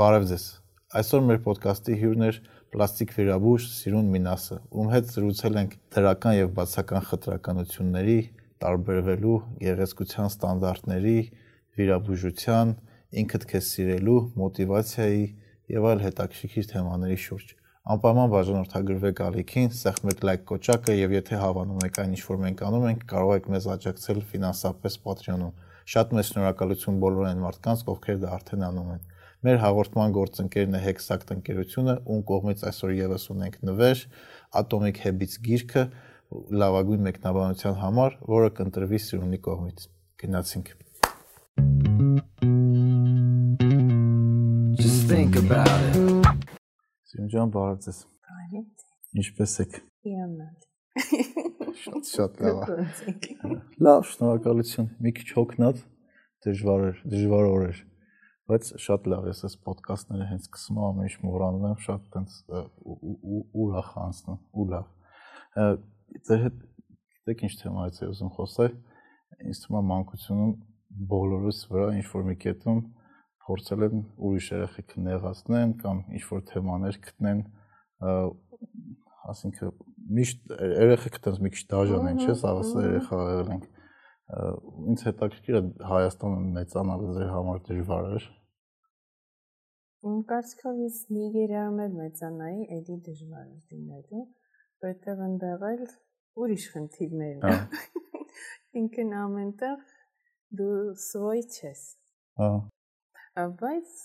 Բարև ձեզ։ Այսօր մեր ոդկասթի հյուրն է պլաստիկ վիրաբույժ Սիրուն Մինասը, ում հետ զրուցել ենք դրական եւ բացական խտրականությունների, տարբերվելու գեղեցկության ստանդարտների, վիրաբույժության, ինքդ քեզ սիրելու, մոտիվացիայի եւ այլ հետաքրքիր թեմաների շուրջ։ Անպայման բաժանորդագրվեք ալիքին, սեղմեք լայք կոճակը եւ եթե հավանում եք այն ինչ որ մենք անում ենք, կարող եք մեզ աջակցել ֆինանսապես Patreon-ում։ Շատ մեծ շնորհակալություն բոլոր այն մարդկանց, ովքեր դա արդեն անում են։ Մեր հաղորդման գործընկերն է Hexact ընկերությունը, ում կողմից այսօր եւս ունենք նվեր Atomic Habits գիրքը լավագույն մեկնաբանության համար, որը կընտրվի Սիրունի կողմից։ Գնացինք։ Just think about it. Սիրուն ջան, բարև ձեզ։ Բարև։ Ինչպե՞ս եք։ Իրանալ։ Շատ շատ լավ։ է։ Լավ, շնորհակալություն։ Մի քիչ հոգնած դժվար էր, դժվար օր էր, բայց շատ լավ է, այս ոդկասթները հենց սկսում եմ ամեն ինչ մոռանում եմ, շատ տենց ուրախ անցնում, ու լավ։ Ձեր հետ գիտեք ինչ թեմայից է ուզում խոսել։ Ինձ թվում է մանկությունում բոլորս վրա ինչ որ մի կետում փորձել են ուրիշ երեխեք նեղացնեն կամ ինչ որ թեմաներ գտնեն ասինքն միշտ երեխեք տես մի քիչ դաժան են, չէ՞, սաղասը երեխա եղել ենք։ Ինձ հետաքրքիր է Հայաստանը մեծանալը ձեր համար դժվար էր։ Իմ կարծիքով ես Նիգերիայում էլ մեծանայի, էլի դժվար էր դիմելու, որտեղ այնտեղ էլ ուրիշ խնդիրներ կան։ Ինքն ամենտեղ դու սվոյ չես։ Հա։ Բայց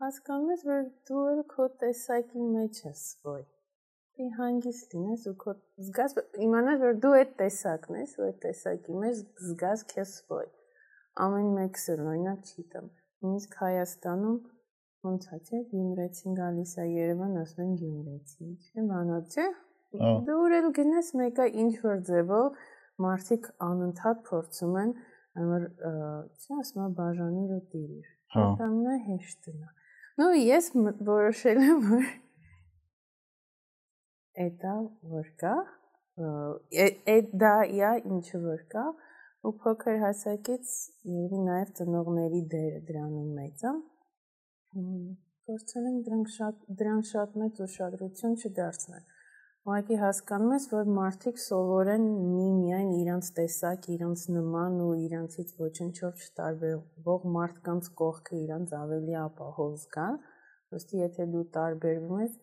հասկանում ես, որ դու էլ քո տեսակի մեջ ես սվոյ Դի հանգիստ լինես ու քո զգաս իմանաս որ դու այդ տեսակն ես ու այդ տեսակի մեջ զգաս քեզ ոյ ամեն մեկս էլ օրինակ չի տամ նույնիսկ Հայաստանում ոնց է չէ Գյումրեցին գալիս է Երևան ասում են Գյումրեցի չէ մանոց չէ դու էլ գնաս մեկը ինչ որ ձևով մարդիկ անընդհատ փորձում են որ չի ասում բաժանիր ու տիրիր հա ամենահեշտն է նո ես որոշել եմ որ էտա որ կա այդ դա իա ինչը որ կա ու փոքր հասակից երևի նաև ծնողների դերը դրանում մեծ է փորձել եմ դրանք շատ դրան շատ մեծ ուշադրություն չդարձնել ուղղակի հասկանում ես որ մարդիկ սովորեն մի միայն իրանց տեսակ, իրանց նման ու իրանցից ոչնչով չտարբերվող մարդկանց կողքը իրանց ավելի ապահով զգան, ոստի եթե դու տարբերվում ես,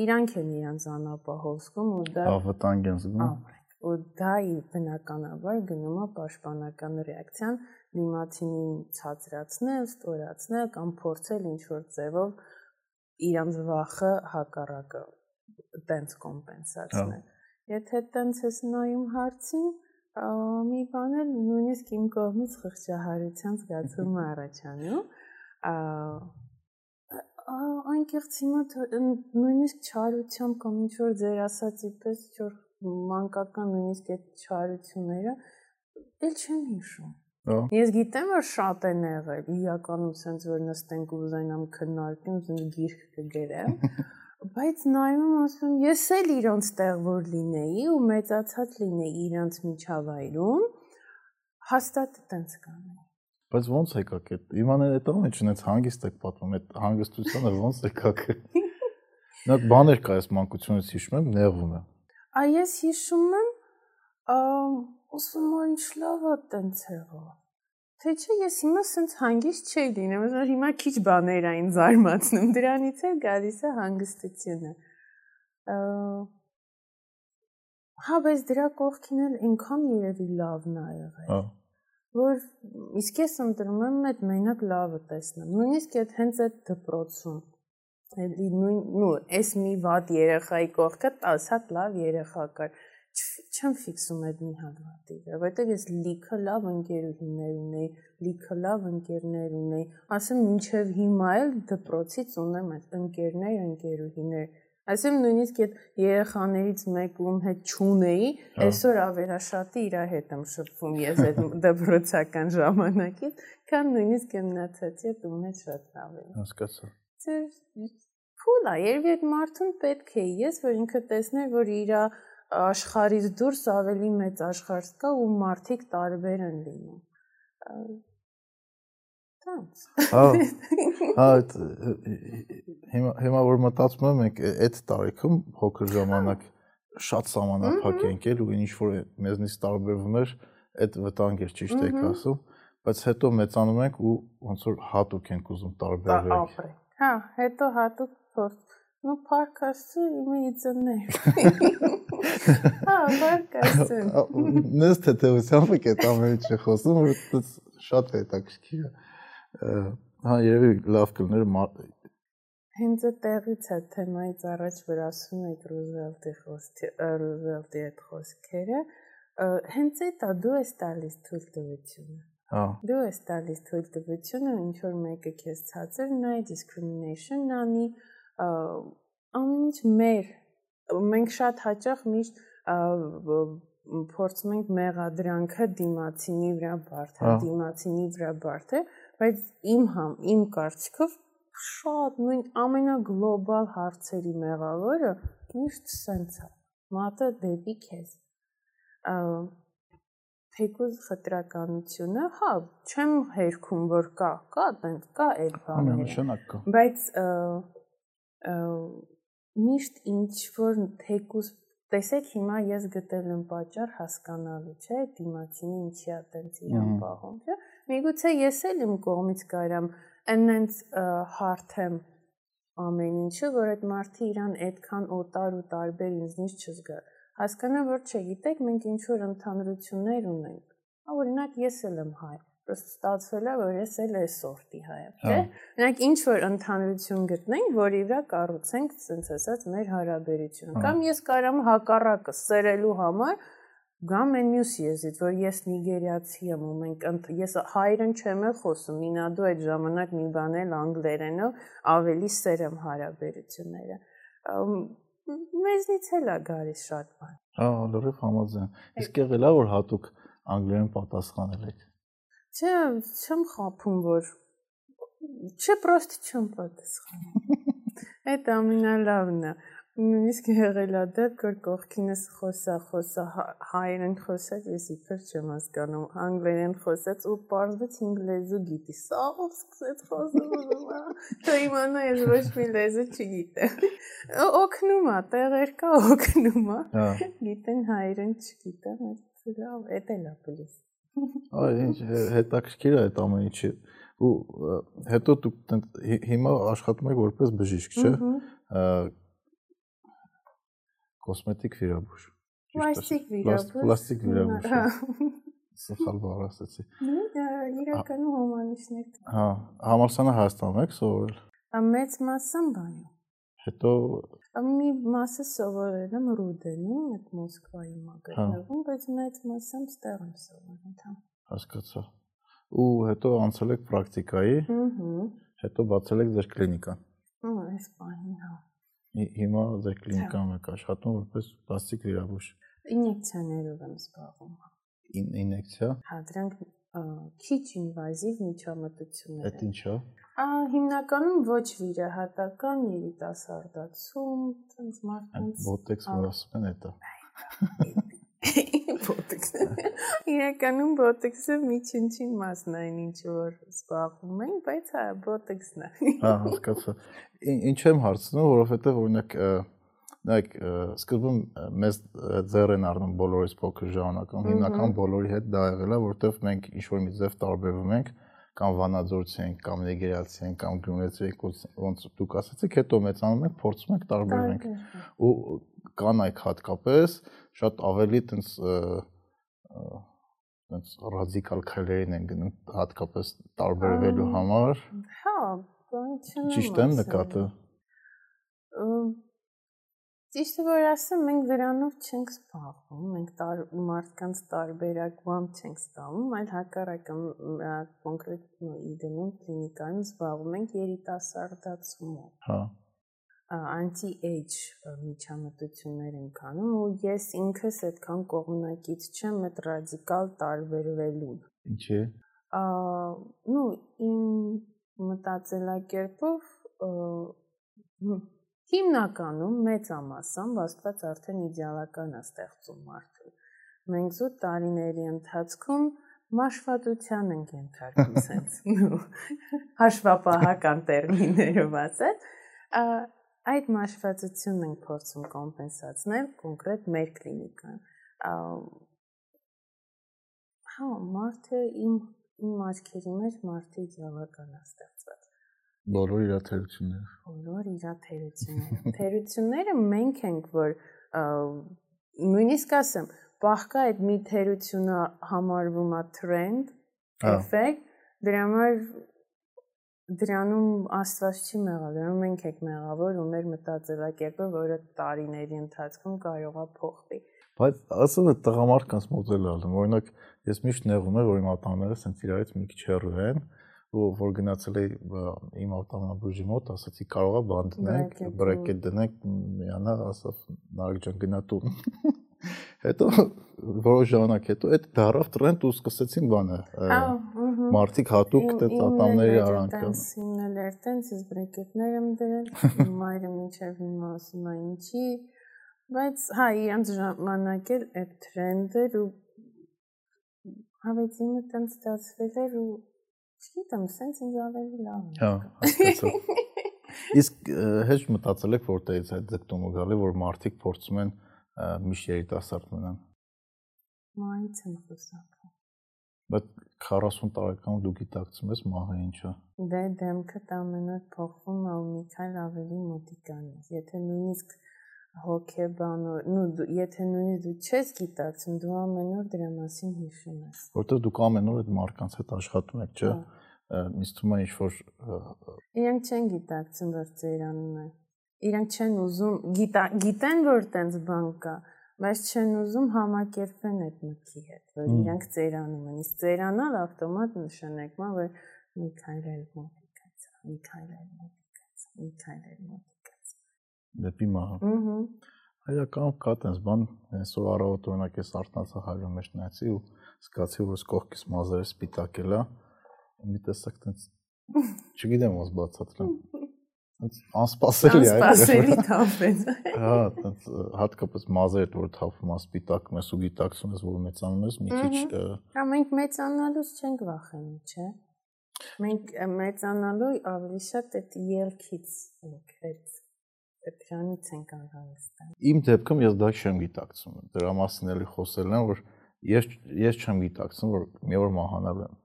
իրանք են իրանց անապահով զգում ու դա ավտանգ են զգում ու դա բնականաբար գնում է պաշտպանական ռեակցիան դիմացինին ցածրացնել, ստորացնել կամ փորձել ինչ որ ձևով իրանց վախը հակառակը տենց կոմպենսացնել։ Եթե տենց ես նայում հարցին, մի բան էլ նույնիսկ իմ կողմից խղճահարության զգացում առաջանում անկեղծ հիմա նույնիսկ չարությամբ կամ ինչ որ ձեր ասացի պես ինչ մանկական նույնիսկ այդ չարությունները էլ չեմ հիշում։ Ես գիտեմ որ շատ են եղել, իրականում sense որ նստենք ու զայնամ քննարկում, sense գիրք կգրեմ, բայց նայում ասում ես էլ իրանց տեղ որ լինեի ու մեծացած լինեի իրանց միջավայրում, հաստատ տենց կանեի։ Բայց ո՞նց եկաք այդ։ Իմանե այդ ո՞ն է չնեց հանգիստ եք պատմում, այդ հանգստությունը ո՞նց եկաք։ Նոք բաներ կա այս մանկությունից հիշում եմ, նեղվում եմ։ Այ ես հիշում եմ, ուսում եմ ինչ լավ է տենց եղա։ Թե չէ ես հիմա սենց հանգիստ չէի լինում, որ հիմա քիչ բաներ այն զարմացնում, դրանից էլ գալիս է հանգստությունը։ Հա, բայց դրա կողքին էլ այնքան երևի լավն ա եղել։ Հա որ իսկ ես ընտրում եմ այդ մենակ լավը տեսնեմ։ Նույնիսկ այդ հենց այդ դպրոցում էլի նույն նու էս մի վատ երեխայի կողքը 10 հատ լավ երեխա կար չեմ ֆիքսում այդ մի հատ վրա, որտեղ ես լիքը լավ ընկերուհիներ ունեի, լիքը լավ ընկերներ ունեի, ասեմ մինչև հիմա էլ դպրոցից ունեմ այդ ընկերներ, ընկերուհիներ, Այսինքն նույնիսկ այդ երեխաներից մեկում հետ ճունեի, հա։ այսօր ավերաշատի իր հետ եմ շփվում ես այդ դպրոցական ժամանակից, քան նույնիսկ եմնացածի հետ ու մեջ շատ լավ է։ Հասկացա։ Ձեր փուլ է, երբ այդ մարդուն պետք է ես, որ ինքը տեսներ, որ իր աշխարհից դուրս ավելի մեծ աշխարհ կա ու մարդիկ տարբեր են լինում Տանց։ Հա։ հիմա հիմա որ մտածում եմ, մենք այդ տարիքում փոքր ժամանակ շատ սահմանափակ ենք էլ ու ինչ որ մեզնից տարբերվում էր, այդ վտանգ էր ճիշտ եք ասում, բայց հետո մեծանում ենք ու ոնց որ հատուկ ենք ուզում տարբերվել։ Հա, հետո հատուկ փորձ Ну, паркасы имеется не։ Հա, паркасы։ Նես թեթևությամբ եք այդ ամենը չխոսում, որ շատ հետաքրքիր է։ Հա, երևի լավ կլներ Հենց այդ տեղից է թեմայից առաջ որ ասում եք Ռուզվելտի խոսքի, Ռուզվելտի այդ խոսքերը, հենց այդ է դու ես տալիս թույլտվությունը։ Հա։ Դու ես տալիս թույլտվությունը, ինչ որ մեկը քեզ ցածր նայ, discrimination անի, ամեն ինչ մեր մենք շատ հաճախ միշտ փորձում ենք մեղադրանքը դիմացինի վրա բարթել, դիմացինի վրա բարթել, բայց իմ համ իմ կարծիքով շատ նույն ամենագլոբալ հարցերի մեղավորը միշտ սենց է մատը դեպի քեզ թեկուզ խտրականությունը հա չեմ հերքում որ կա կա տենց կա այդ բաները նշանակ կա բայց միշտ ինչ որ թեկուզ տեսեք հիմա ես գտել եմ պատճառ հասկանալու չէ դիմացինի ինչի է տենց իրան պահում չէ միգուցե ես էլ իմ կողմից կարամ այնենց հարթեմ ամեն ինչը, որ այդ մարդը իրան այդքան օտար ու տարբեր ինձնից չզգա հասկանա, որ չէ, գիտեք, մենք ինչ որ ընդհանրություններ ունենք։ հա, Օրինակ, ես էլ եմ հայ, պրոստ ստացվել է, որ ես էլ այս սորտի հայ եմ, չէ՞։ հա։ Օրինակ, ինչ որ ընդհանրություն գտնենք, որի վրա կառուցենք, ասենց ասած, մեր հարաբերությունը։ հա։ Կամ ես կարամ հակառակը սերելու համար գամ են մյուս եզից, որ ես նիգերիացի եմ ու մենք ես հայերեն չեմ էլ խոսում, ինադու այդ ժամանակ մի բան էլ անգլերենով ավելի սերեմ հարաբերությունները։ Մեզնից էլ է գալիս շատ բան։ Հա, լրիվ համաձայն։ Իսկ եղել է որ հատուկ անգլերեն պատասխանել եք։ Չէ, չեմ խափում որ չէ, պրոստի չեմ պատասխանում։ Այդ ամենալավն է նույնիսկ եղել է դեպք, որ կողքինս խոսա, խոսա հայերեն խոսած, ես իբր չեմ հասկանում, անգլերեն խոսած ու պարզվեց ինգ լեզու գիտի։ Սա ով սկսեց խոսում, թե իմանա ես ոչ մի լեզու չգիտեմ։ Օգնում է, տեղեր կա օգնում է։ հա։ Գիտեն հայերեն չգիտեմ, լավ, էդ էլ է պլյուս։ Այ ինչ հետաքրքիր է այդ ամեն ինչը ու հետո դուք հիմա աշխատում եք որպես բժիշկ, չէ՞ կոսմետիկ վիրաբույժ։ Պլաստիկ վիրաբույժ։ Պլաստիկ վիրաբույժ։ Սխալ բառ ասացի։ Իրականում հոմանիշներ։ Հա, համալսարանը Հայաստանում եք սովորել։ Մեծ մասը բանում։ Հետո մի մասը սովորել եմ Ռուդենում, այդ Մոսկվայի մագազինում, բայց մեծ մասը ստեղ եմ սովորել, հա։ Հասկացա։ Ու հետո անցել եք պրակտիկայի։ Ահա։ Հետո բացել եք ձեր կլինիկան։ Ահա, այս բանին, հա։ Հիմա ձեր կլինիկայում եք աշխատում որպես պլաստիկ վիրաբույժ։ Ինյեկցիաներով եմ զբաղվում։ Ինյեկցիա։ Հա, դրանք քիչ ինվազիվ միջամտություններ են։ Այդ ինչա։ Ա հիմնականում ոչ վիրահատական երիտասարդացում, ցած մարդկանց բոտեքս որ ասում են դա։ Բոտեքս։ Իրականում բոտեքսը միջինչին մասն է, ինչ որ զբաղվում ենք, բայց հա, բոտեքսն է։ Հա, հասկացա։ Ինչ եմ հարցնում, որովհետև օրինակ նայեք սկզբում մեզ ձեռ են առնում բոլորից փոքր ժամանակում հիմնական բոլորի հետ դա եղել է որովհետև մենք ինչ որ մի ձև տարբերվում ենք կամ վանաձորցի ենք կամ նեգերացի ենք կամ գյումրեցի ենք ոնց դուք ասացիք հետո մեծանում ենք փորձում ենք տարբերվենք ու կանայք հատկապես շատ ավելի տենց տենց ռադիկալ քայլերին են գնում հատկապես տարբերվելու համար հա չեմ ճիշտ եմ նկատը Ճիշտը որ ասեմ, մենք դրանով չենք զբաղվում, մենք տար, մարդկանց տարբերակությամբ չենք ստանում, այլ հակառակը կոնկրետ իդենում կլինիկայում զբաղվում ենք երիտասարդացումով։ Հա anti-age միջամտություններ ենք անում ու ես ինքս այդքան կողմնակից չեմ այդ ռադիկալ տարբերվելուն։ Ինչի՞։ Ա, նու իմ մտածելակերպով Հիմնականում մեծամասամբ Աստված արդեն իդեալական է ստեղծում մարդուն։ Մենք զուտ տարիների ընթացքում մաշվածության ենք ենթարկում sense հաշվապահական տերմիններով ասած այդ մաշվածությունն ենք փորձում կոմպենսացնել կոնկրետ մեր կլինիկան հա մարդը իմ իմ աչքերի մեջ մարդը իրավական է ստեղծված բոլոր իր թերությունները բոլոր իր թերությունները թերությունները մենք ենք որ նույնիսկ ասեմ պահկա այդ մի թերությունը համարվում է trend, effect, դրա համար դրանում աստված չի մեղալ, դրանում մենք ենք մեղավոր ու մեր մտածելակերպը, որը տարիների ընթացքում կարող է փոխվի։ Բայց ասում է տղամարդկանց մոդել ալում, օրինակ ես միշտ նեղում եմ, որ իմ ատամները սենց իրարից մի քիչ հեռու են, ու որ գնացել էի իմ ավտոմոբիլի մոտ, ասացի կարողա բան դնենք, բրեկետ դնենք, միանա, ասավ նարեկ ջան գնա տուն։ Հետո որոշ ժամանակ հետո այդ դարավ տրենդ ու սկսեցին բանը։ Մարդիկ հատուկ այդ ատամների արանքը։ Իննել էր տենց ես բրեկետներ եմ դրել, մայրը մինչև հիմա ասում է ինչի, բայց հա իրանց ժամանակ էլ այդ տրենդը ու հավեց իմը տենց ստացվել էր ու չգիտեմ, սենց ինձ ավելի լավ Հա, հասկացա։ Իսկ հեշտ մտածել եք որտեղից այդ ձգտումը գալի, որ մարդիկ փորձում են միշտ երիտասարդ մնան։ Մայից եմ խոսակում։ Բայց 40 տարեկան դու գիտակցում ես մահը ինչա։ Դե դեմքը ամեն օր փոխվում է ու մի քիչ ավելի մոտիկան է։ Եթե նույնիսկ հոգեբանոր, նու եթե նույնիսկ դու չես գիտակցում, դու ամեն օր դրա մասին հիշում ես։ Որտեղ դուք ամեն օր այդ մարդկանց հետ աշխատում եք, չէ՞։ Ինձ թվում է ինչ որ իրենք չեն գիտակցում, որ ծերանում է իրանք չեն ուզում գիտեն որ տենց բան կա բայց չեն ուզում համակերպեն այդ մտքի հետ որ իրանք ծերանում են իսկ ծերանալ ավտոմատ նշանակում է որ մի քայլել մոտիկացա մի քայլել մոտիկացա մի քայլել մոտիկացա դեպի մահը ըհը հայական կա տենց բան այսօր առավոտ օրինակ ես արտնացա հայրո մեջ նայեցի ու զգացի որ կողքից մազերը սպիտակել է մի տեսակ տենց չգիտեմ ոնց բացատրեմ անսպասելի է անսպասելի թափեց հա այնց հատկապես մազերդ որ թափում ասպիտակում ես ու գիտակցում ես որ մեծանում ես մի քիչ հա մենք մեծանալուց չենք վախենում չէ մենք մեծանալու ավելի շատ այդ ելքից ենք այդ դրանից ենք անհանգստանում իմ դեպքում ես դա չեմ գիտակցում դրա մասին էլի խոսելն է որ ես ես չեմ գիտակցում որ մի օր մահանալ եմ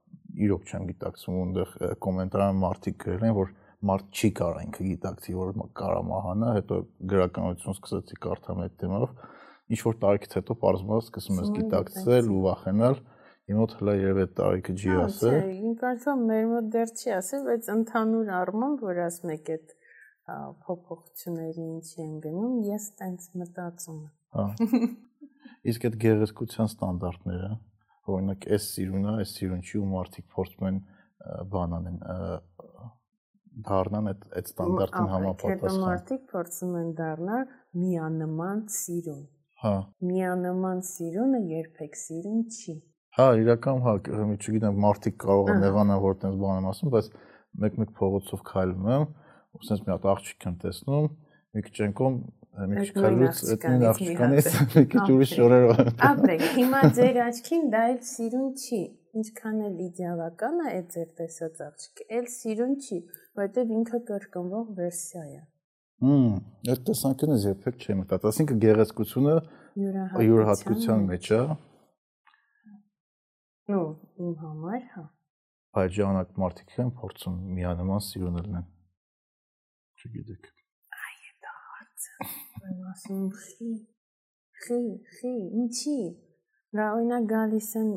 իրոք չեմ գիտակցում այնտեղ կոմենտարան մարդիկ գրել են որ մարդ չի կարող ինքը գիտակցի որ կարա մահանա, հետո գրականություն սկսեցի կարդամ այդ թեմով, ինչ որ տարիքից հետո բարձրացնում սկսում ես գիտակցել ու վախենալ, իմ մոտ հələ երևի այդ տարիքը չի ասել։ Չէ, ինձ կարծում մեր մոտ դեռ չի ասել, բայց ընդհանուր առմամբ որ ասում եք այդ փոփոխությունների ինչի են գնում, ես տենց մտածում եմ։ Հա։ Իսկ այդ գեղեցկության ստանդարտները, օրինակ, այս սիրունը, այս սիրուն չի ու մարդիկ փորձում են բան անեն, դառնան այդ այդ ստանդարտին համապատասխան։ մարդիկ փորձում են դառնալ միանման սիրուն։ Հա։ Միանման սիրունը երբեք սիրուն չի։ Հա, իրական հա, չգիտեմ, մարդիկ կարող են եղանան որ տես բան եմ ասում, բայց մեկ-մեկ փողոցով քայլում եմ, ու sense մի հատ աղջիկ եմ տեսնում, մի քիչ ենկոմ մի քիչ քայլուց այդ նույն աղջկանից մի քիչ ուրիշ շորերով։ Ապրեք, հիմա ձեր աչքին դա էլ սիրուն չի ինչքան էլ իդեալական է այդ ձեր տեսած աղջիկը, էլ սիրուն չի, որտեվ ինքը կրկնվող վերսիա է։ Հմ, այդ տեսանկյունից երբեք չեմ մտածել, ասինքն գեղեցկությունը յուրահատկության մեջ է։ Նո, իմ համար, հա։ Բայց ժամանակ մարդիկ են փորձում միանման սիրուն լինեն։ Չգիտեք։ Այ դա հարցը։ Եմ ասում խի, խի, խի, ինչի՞ Դա օրինակ գալիս են,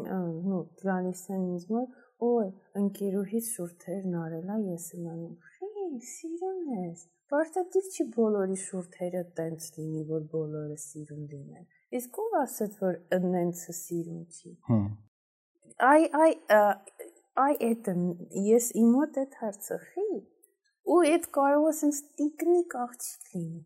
նո, գալիս են ինձ մոտ, օй, ընկերուհիս շուրթերն արելա, ես եմ անում։ Խի, սիրուն ես։ Պարտադիր չի բոլորի շուրթերը տենց լինի, որ բոլորը սիրուն լինեն։ Իսկ ով ասաց, որ ընենցը սիրուն չի։ Հմ։ Այ, այ, այ այդ ես իմ մոտ այդ հարցը խի։ Ու այդ կարող sense տիկնիկ աղջիկ լինի։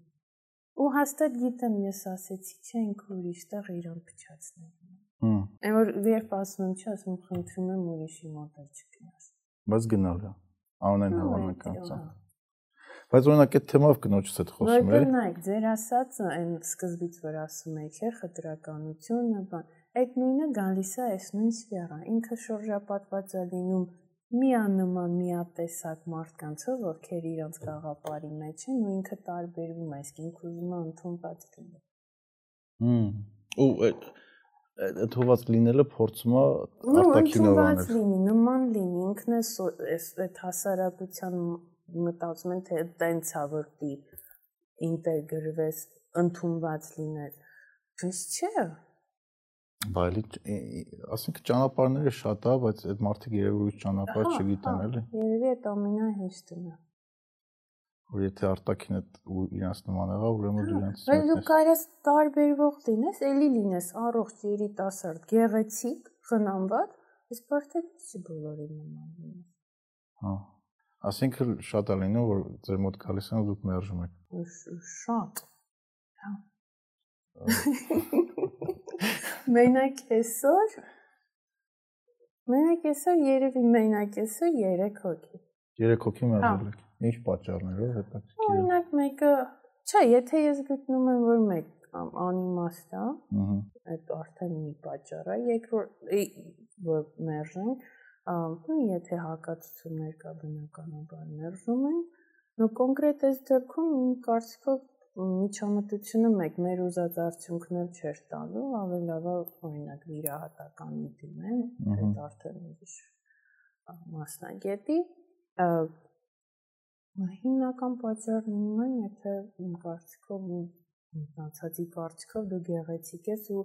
Ու հաստատ գիտեմ ես ասեցի, չէ ինքը ուրիշտեղ իրան փչացնել։ Հմ։ Այն որ երբ ասում եմ, չի ասում խնդրում եմ ուրիշի մոտ չգնաս։ Բայց գնալ է։ Անեն հավանականությամբ։ Բայց օրինակ այդ թեմով կնոջս հետ խոսում Որտեղ նայեք, ձեր ասածը այն սկզբից որ ասում եք, է խտրականությունը, բան, այդ նույնը գալիս է այս նույն սֆերա։ Ինքը շրջապատված է լինում միանման միատեսակ մարդկանցով, ովքեր իրենց գաղապարի մեջ են ու ինքը տարբերվում է, իսկ ինքը ուզում է ընդունված լինի։ Հմ։ Ու այդ հոված լինելը փորձում է արտաքինով անել։ լինի, նման լինի, ինքն է այս այդ հասարակության մտածում են թե տենց է որ դի ինտեգրվես, ընդունված լինել։ Ինչ չէ, Բայլի ասենք ճանապարհները շատ է, բայց այդ մարդիկ երևի ճանապարհ չգիտեն էլի։ Երևի այդ ամենահեշտն է։ Որ եթե արտակինը ու իրանց նման եղա, ուրեմն դու իրանց։ Բայց դու կարես տարբերվող լինես, էլի լինես առողջ երիտասարդ, գեղեցիկ, խնամված, իսկ բարդեցի բոլորի նման լինես։ Հա։ Ասինքն շատ է լինում, որ ձեր մոտ գալիս են ու դուք մերժում եք։ Շատ։ Հա։ Մենակ այսօր Մենակ այսօր երևի մենակ այսօր 3 հոգի։ 3 հոգի մերժել եք։ Ինչ պատճառներով հետաքրքիր։ Օրինակ մեկը, չէ, եթե ես գտնում եմ որ մեկ անիմաստ է, ըհը, այդ արդեն մի պատճառ է, երկրորդ որ մերժեն, ու եթե հակացություններ կա բնականաբար մերժում են, նո կոնկրետ այս դեպքում կարծիքով միջամտությունը մեկ մեր ուզած արդյունքներ չէր տալու, ավելի լավ է օրինակ վիրահատականի դիմեն, այդ արդեն ուրիշ մասնագետի հիմնական պատճառն է, եթե իմ կարծիքով մտածածի կարծիքով դու գեղեցիկ ես ու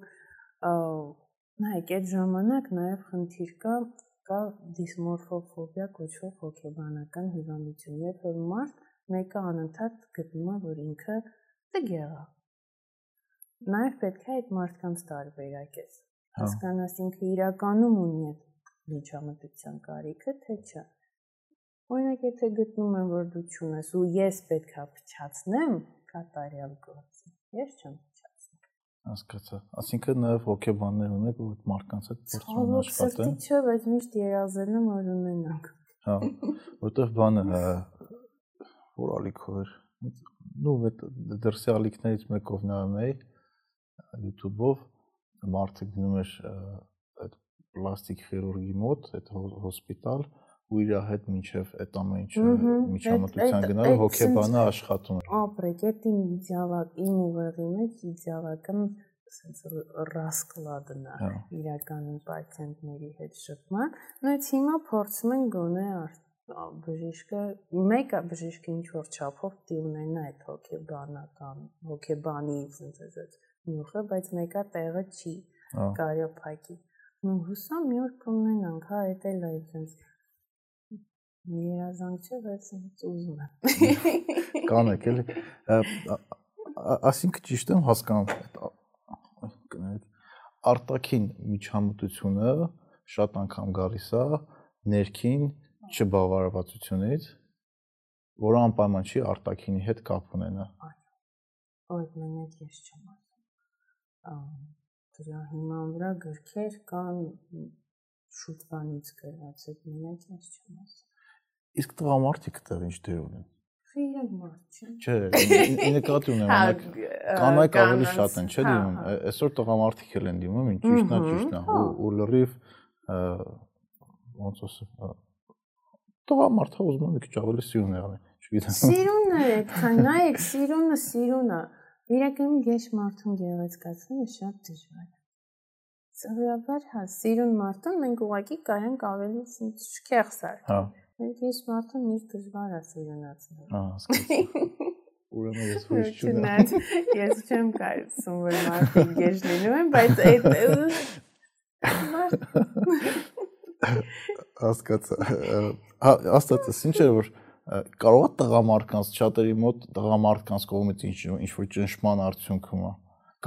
նայեք այդ ժամանակ նաև խնդիր կա կա դիսմորֆոֆոբիա կոչվող հոգեբանական հիվանդություն, երբ որ մարդ մեկը անընդհատ գտնում է, որ ինքը տգեղ է։ Նաև պետք է այդ մարդկանց տարբերակես։ Հասկանաս ինքը իրականում ունի այդ միջամտության կարիքը, թե չէ։ Օրինակ, եթե գտնում եմ, որ դու չունես ու ես պետք է փչացնեմ, կատարյալ գործ։ Ես չեմ փչացնում։ Հասկացա։ Ասինքն նաև հոգեբաններ ունեք, որ մարդկանց հետ փորձում են աշխատել։ Չէ, բայց միշտ երազել եմ, որ ունենանք։ Հա, որտեղ բանը որ ալիքով էր նու այդ դրսի ալիքներից մեկով նայում էի YouTube-ով մարդը գնում էր այդ պլաստիկ խիրուրգի մոտ այդ հոսպիտալ ու իր հետ մինչև այդ ամեն ինչը միջամտության գնալ հոգեբանը աշխատում էր ապրեք այդ իմ իդեալակ իմ ուղեղի մեջ իդեալական sense ռասկլադն է իրականում պացիենտների հետ շփման նույնիսկ հիմա փորձում են գոնե բժիշկը մեկը բժիշկը ինչ որ չափով դի ունենա այդ հոգեբանական հոգեբանի ցենց այդ նյութը բայց մեկը տեղը չի կարիո փակի ու հուսամ մի օր կունենանք հա այդ էլ է ցենց երազանք չէ բայց ուզում եմ կանեք էլի ասինքն ճիշտ եմ հասկանում կներեք արտաքին միջամտությունը շատ անգամ գալիս է ներքին չբավարարվածությունից, որը անպայման չի արտաքինի հետ կապ ունենա։ Այո։ Այդ մենակ ես չեմ ասում։ Դրա հիման վրա գրքեր կան շուտվանից գրված, այդ մենակ ես չեմ ասում։ Իսկ տղամարդիկ դեռ ինչ դեր ունեն։ Խիրակ մարդ չէ։ Չէ, նկատի ունեմ, հա, օրինակ կանայք ավելի շատ են, չէ՞ հա, դիմում։ հա։ Այսօր տղամարդիկ էլ են դիմում, ինչ ճիշտն է, ճիշտն է, ու լրիվ ոնց ասեմ, տղամարդը ուզում է մի քիչ ավելի սիրուն եղնել, չգիտեմ։ Սիրունն է, այդքան նայեք, սիրունը սիրունը։ Իրականում գեշ մարդուն գեղեցկացնելը շատ դժվար է։ Սովորաբար հա, սիրուն մարդուն մենք ուղակի կարենք ավելի շքեղ սար։ Հա։ Գեշ մարդուն միշտ դժվար է սիրունացնել։ Հա, հասկացա։ Ուրեմն ես ոչ չունեմ։ Ես չեմ կարծում, որ մարդիկ գեշ լինում են, բայց այդ հասկացա հա աստածս ինչ էր որ կարող է տղամարդկանց շատերի մոտ տղամարդկանց կողմից ինչ ինչ որ ճնշման արդյունքում է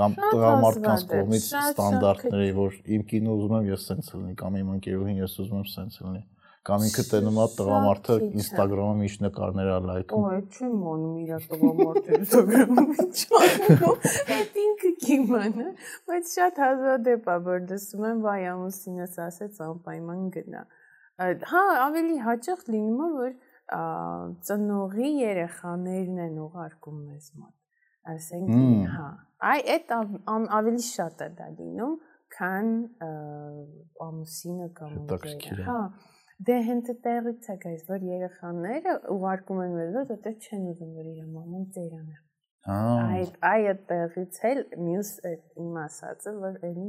կամ տղամարդկանց կողմից ստանդարտների որ իմ կինո ուզում եմ ես սենց լինի կամ իմ ընկերուհին ես ուզում եմ սենց լինի կամ ինքը տենում է տղամարդը Instagram-ում ինչ նկարներ է լայքում։ Օ, չեմ անում իր տղամարդը Instagram-ում ինչ Այդ ինքը կիմանա, բայց շատ հազվադեպ է որ դասում եմ վայ ամուսինս ասեց անպայման գնա հա ավելի հաճախ լինում է որ ծնողի երեխաներն են ուղարկում մեզ մոտ ասենք հա այ այդ ավելի շատ է դա լինում քան ամուսինը կամ ընկերը։ Հա, դե հենց այդտեղից է գայս, որ երեխաները ուղարկում են մեզ, որ այդտեղ չեն ուզում որ իր մաման ծերան է։ Հա։ Այդ այդ տեղից էլ մյուս իմ ասածը, որ էլի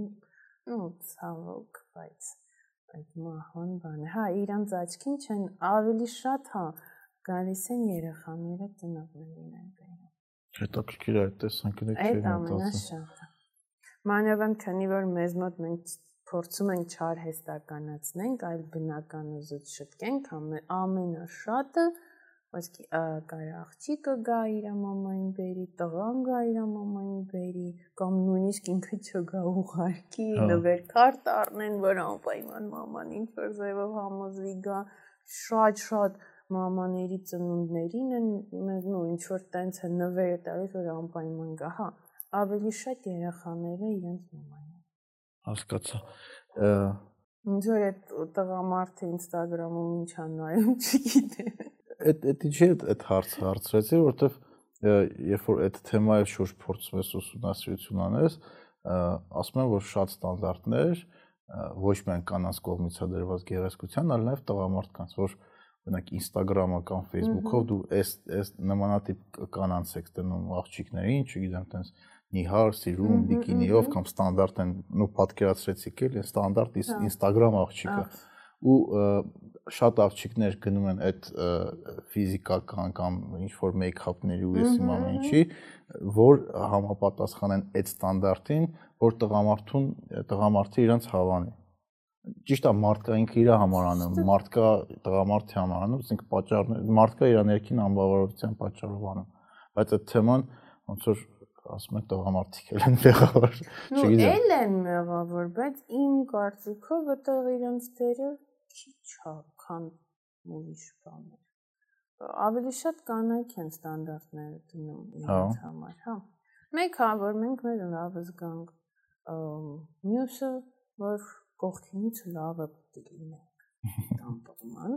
ու ցավոք, բայց այդ մահվան բանը։ Հա, իրանց աչքին չեն ավելի շատ, հա, գալիս են երեխաները ծնողներին բերում։ Հետաքրքիր է այդ տեսանկյունը չէ։ Այդ ամենաշատը։ Մանավանդ քանի որ մեզ մոտ մենք փորձում ենք չարհեստականացնենք, այլ բնական ուզուց շտկենք, ամենաշատը Ոսկի կարա աղջիկը գա իր մամային բերի, տղան գա իր մամային բերի, կամ նույնիսկ ինքը չգա ուղարկի, հա։ նվեր քարտ առնեն, որ անպայման մաման ինչ որ ձևով համոզվի գա, շատ-շատ մամաների ծնունդներին են նո ինչ որ տենց է նվերը տալիս որ անպայման գա, հա, ավելի շատ երեխաները իրենց մաման։ Հասկացա։ Ինչ որ այդ տղամարդը Instagram-ում ինչ ա նայում, չգիտեմ։ Այդ այդ ինչի այդ հարցը հարցրեցի, որովհետև երբ որ այդ թեմայի շուրջ փորձում ես ուսումնասիրություն անես, ասում են որ շատ ստանդարտներ ոչ միայն կանանց կողմից է դրված գեղեցկության, այլ նաև տղամարդկանց, որ օրինակ Instagram-ը կամ Facebook-ով դու այս այս նմանատիպ կանանց եք դնում աղջիկներին, չգիտեմ, տենց նիհար, սիրում, բիկինիով կամ ստանդարտ են, նո պատկերացրեցիք էլ, ստանդարտ հա։ Instagram աղջիկը ու շատ աղջիկներ գնում են այդ ֆիզիկական կամ ինչ որ մեյքափների ու ես իմ ամեն ինչի, որ համապատասխանեն այդ ստանդարտին, որ տղամարդուն տղամարդը իրանց հավանի ճիշտ է մարդկա ինքը իր համար անում մարդկա տղամարդի համար անում ասենք պատճառներ մարդկա իր ներքին անբավարարության պատճառով անում բայց այդ թեման ոնց որ ասում են տղամարդիկ էլ են մեղավոր չգիտեմ էլ են մեղավոր բայց իմ կարծիքով այդտեղ իրենց դերը քիչ է քան ուրիշ բաներ ավելի շատ կանայք են ստանդարտները դնում իրենց համար հա մեկ հա որ մենք մեր լավը զգանք մյուսը որ կողքինից լավը պետք լինենք տամպոման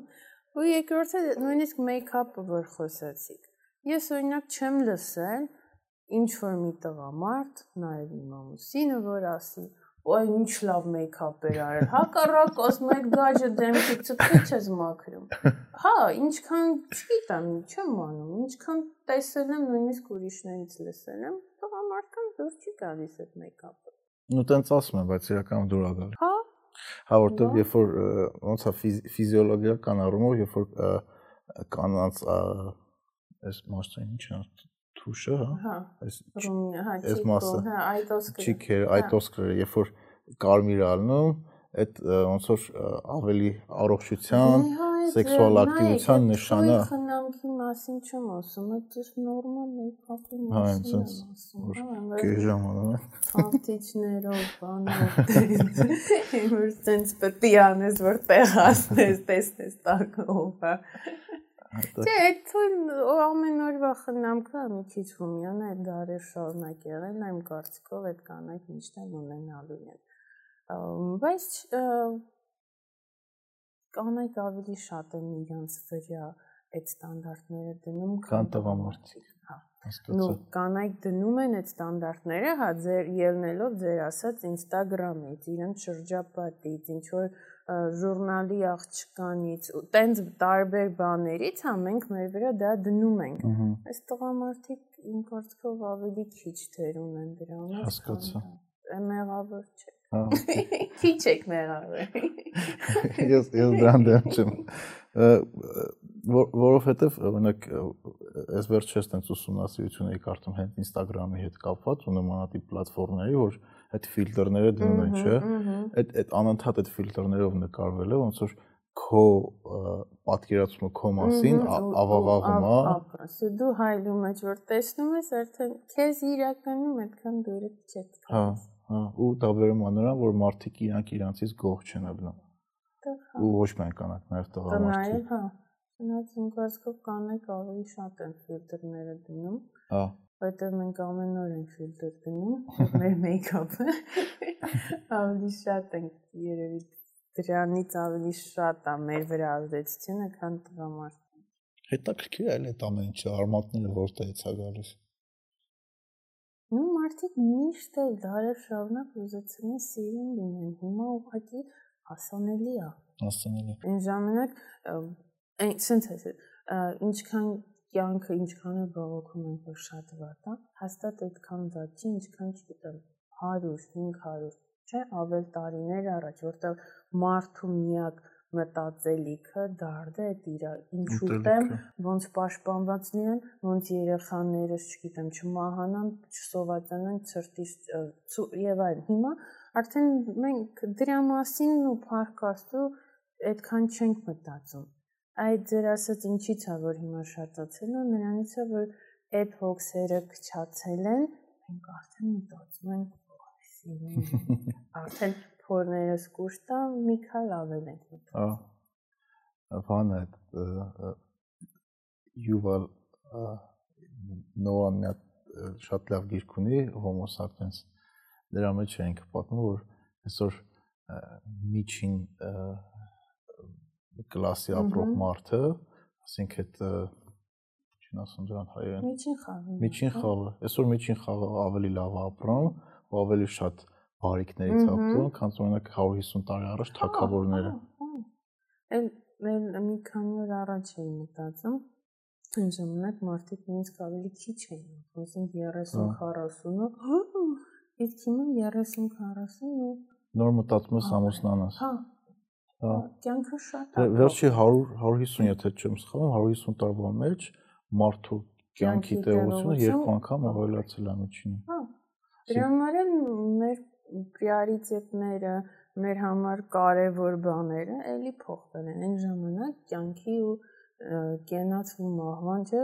ու երկրորդը նույնիսկ մեյքափը որ խոսացիք ես օրինակ չեմ լսել ինչ որ մի տղամարդ նաև իմ ամուսինը որ ասի Ոյ ինչ լավ մեյքափ էր արել։ Հակառակ ասում այդ գաճը դեմքի ծծկիչ ես մաքրում։ Հա, ինչքան չգիտեմ, չեմ անում, ինչքան տեսել եմ նույնիսկ ուրիշներից լսել եմ, տղամարդկան դուրս չի գալիս այդ մեյքափը։ Ну տենց ասում են, բայց իրականում դուր ա գալիս։ Հա, Հա որտեվ երբ որ ոնց է ֆիզիոլոգիական առումով, երբ որ կանանց այս մասը ինչ է թուշը, հա, այս այս մասը, հա, այտոսկրը, չիքեր, այտոսկրը, երբ որ կարմիր ալնում, այդ ոնց որ ավելի առողջության, սեքսուալ ակտիվության նշանը խնամքի մասին չեմ ասում, այդ ճիշտ նորմալ մեյքափի մասին եմ ասում։ Գեժամ անում են։ Ֆանտիչներով, բանով, որ sense պետք է անես, որ տեղ ասնես, տեսնես տակով, հա։ Չէ, այդ ամեն օրվա խնամքը մի քիչ հումյան է, դարեր շարունակ եղել, այմ կարծիքով այդ կանայք միշտ ունենալու են։ Բայց կանայք ավելի շատ են իրancs վրա այդ ստանդարտները դնում քան տղամարդիկ։ Հա։ Նու կանայք դնում են այդ ստանդարտները, հա, ձեր ելնելով ձեր ասած Instagram-ից, իրենց շրջապատից, ինչ որ ժուրնալի աղջկանից, տենց տարբեր բաներից, հա, մենք մեր վրա դա դնում ենք։ Այս տղամարդիկ իմ կարծիքով ավելի քիչ թեր ունեն դրանով։ Հասկացա։ Մեղավոր չէ։ Հա։ Քիչ եք մեղավոր։ Ես ես դրան դեմ չեմ։ Որովհետև օրինակ այս վերջերս տենց ուսումնասիրություն էի կարդում հենց Instagram-ի հետ կապված ու նմանատիպ պլատֆորմների, որ այդ ֆիլտրները դնում են, չէ։ Այդ այդ անընդհատ այդ ֆիլտրներով նկարվելը ոնց որ քո պատկերացումը քո մասին ավաղաղում է։ Ապրասը դու հայլու մեջ որ տեսնում ես, արդեն քեզ իրականում այդքան դուրը չեք։ Հա, հա, ու դա վերում է նրան, որ մարդիկ իրանք իրանցից գող չեն աբլա։ Ու ոչ միայն կանանք, նաև տղամարդիկ։ Նաև, հա։ Չնայած իմ կարծիքով կանայք ավելի շատ են ֆիլտրները դնում։ Հա որտեղ մենք ամեն օր ենք ֆիլտր դնում մեր մեյքափը ավելի շատ ենք երևի դրանից ավելի շատ է մեր վրա ազդեցությունը քան տղամարդը հետաքրքիր է այդ ամեն ինչը արմատները որտեղից է գալիս Ну մարդիկ միշտ էլ դարեր շարունակ ուզեցին են սիրուն լինեն։ Հիմա ուղղակի հասանելի է։ Հասանելի։ Այն ժամանակ այն sense է, ինչքան կյանքը ինչքան է բողոքում ենք որ շատ վատ է, հաստատ այդքան վատ չի, ինչքան չգիտեմ 100, 500, չէ, ավել տարիներ առաջ, որտեղ մարդու միակ մտածելիքը դարձե այդ իր ինչու տեմ ոնց պաշտպանված լինեն ոնց երեխաներս չգիտեմ չմահանան չսովածանան ցրտից եւ այլն հիմա արդեն մենք դրա մասին ու փառքաստու այդքան չենք մտածում այդ ձեր ասած ինչի՞ց է որ հիմա շատացել է նրանից է որ այդ հոգսերը քչացել են մենք արդեն մտածում ենք արդեն փորներս կուշտա մի քալ ավել ենք մտածում։ Բանը Yuval Noah-ն շատ լավ գիրք ունի Homo sapiens։ Դրա մեջ ենք պատմում, որ այսօր միջին կլասի ապրող մարդը, ասենք այդ չին ասում դրան հայերեն։ Միջին խաղը։ Միջին խաղը։ Այսօր միջին խաղը ավելի լավ ապրում, ու ավելի շատ բարիկներից ապրում, քան օրինակ 150 տարի առաջ թակավորները։ Էլ մեր մի քանի օր առաջ էի մտածում, այն ժամանակ մարդիկ նույնիսկ ավելի քիչ էին, ասենք 30-40-ը, իսկ հիմա 30-40 ու նոր մտածում ես ամուսնանաս։ Հա։ Հա, կյանքը շատ է։ Վերջի 100 150 եթե չեմ սխալվում, 150 տարվա մեջ մարդու կյանքի տևությունը երկու անգամ ավելացել է միջինը։ Հա։ Դրա համար էլ մեր պրիորիտետները, մեր համար կարևոր բաները էլի փոխվել են։ Այն ժամանակ կյանքի ու կենացու մահվանջը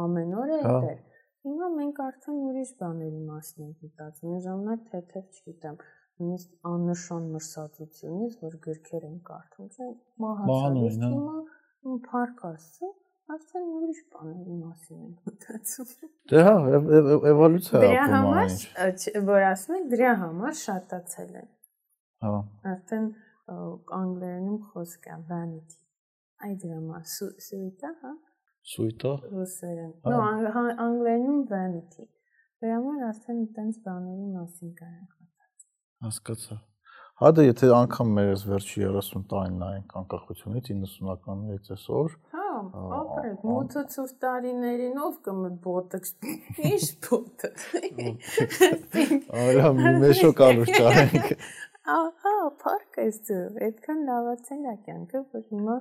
ամեն օր էր դեր։ Հիմա մենք արդեն ուրիշ բաների մասին ենք մտածում։ Այն ժամանակ թեթև չգիտեմ, նույնիսկ աննշան մրսածությունից, որ գրքեր են կարդում, չէ՞, մահացած։ Հիմա փառք Աստծո, արդեն ուրիշ բաների մասին ենք մտածում։ Դե հա, էվոլյուցիա է ապրում այնինչ։ Որ ասում եք, դրա համար շատացել են։ Հա։ Արդեն անգլերենում խոսք է vanity։ Այ դրա համար սուիտա, հա։ Սուիտա։ Ռուսերեն։ Նո, անգլերենում vanity։ Դրա համար արդեն այդպես բաների մասին կարանք Հասկացա։ Հա դե եթե անգամ մեր այս վերջի 30 տարին նայենք անկախությունից 90-ականներից այսօր, հա, ապրեք, մութը ցուրտ տարիներին ով կմտ բոտոքս, ի՞նչ բոտոքս։ Արա մի մեշոկ անուշ ճարենք։ Ահա, փառքես դու, այդքան լավացել է կյանքը, որ հիմա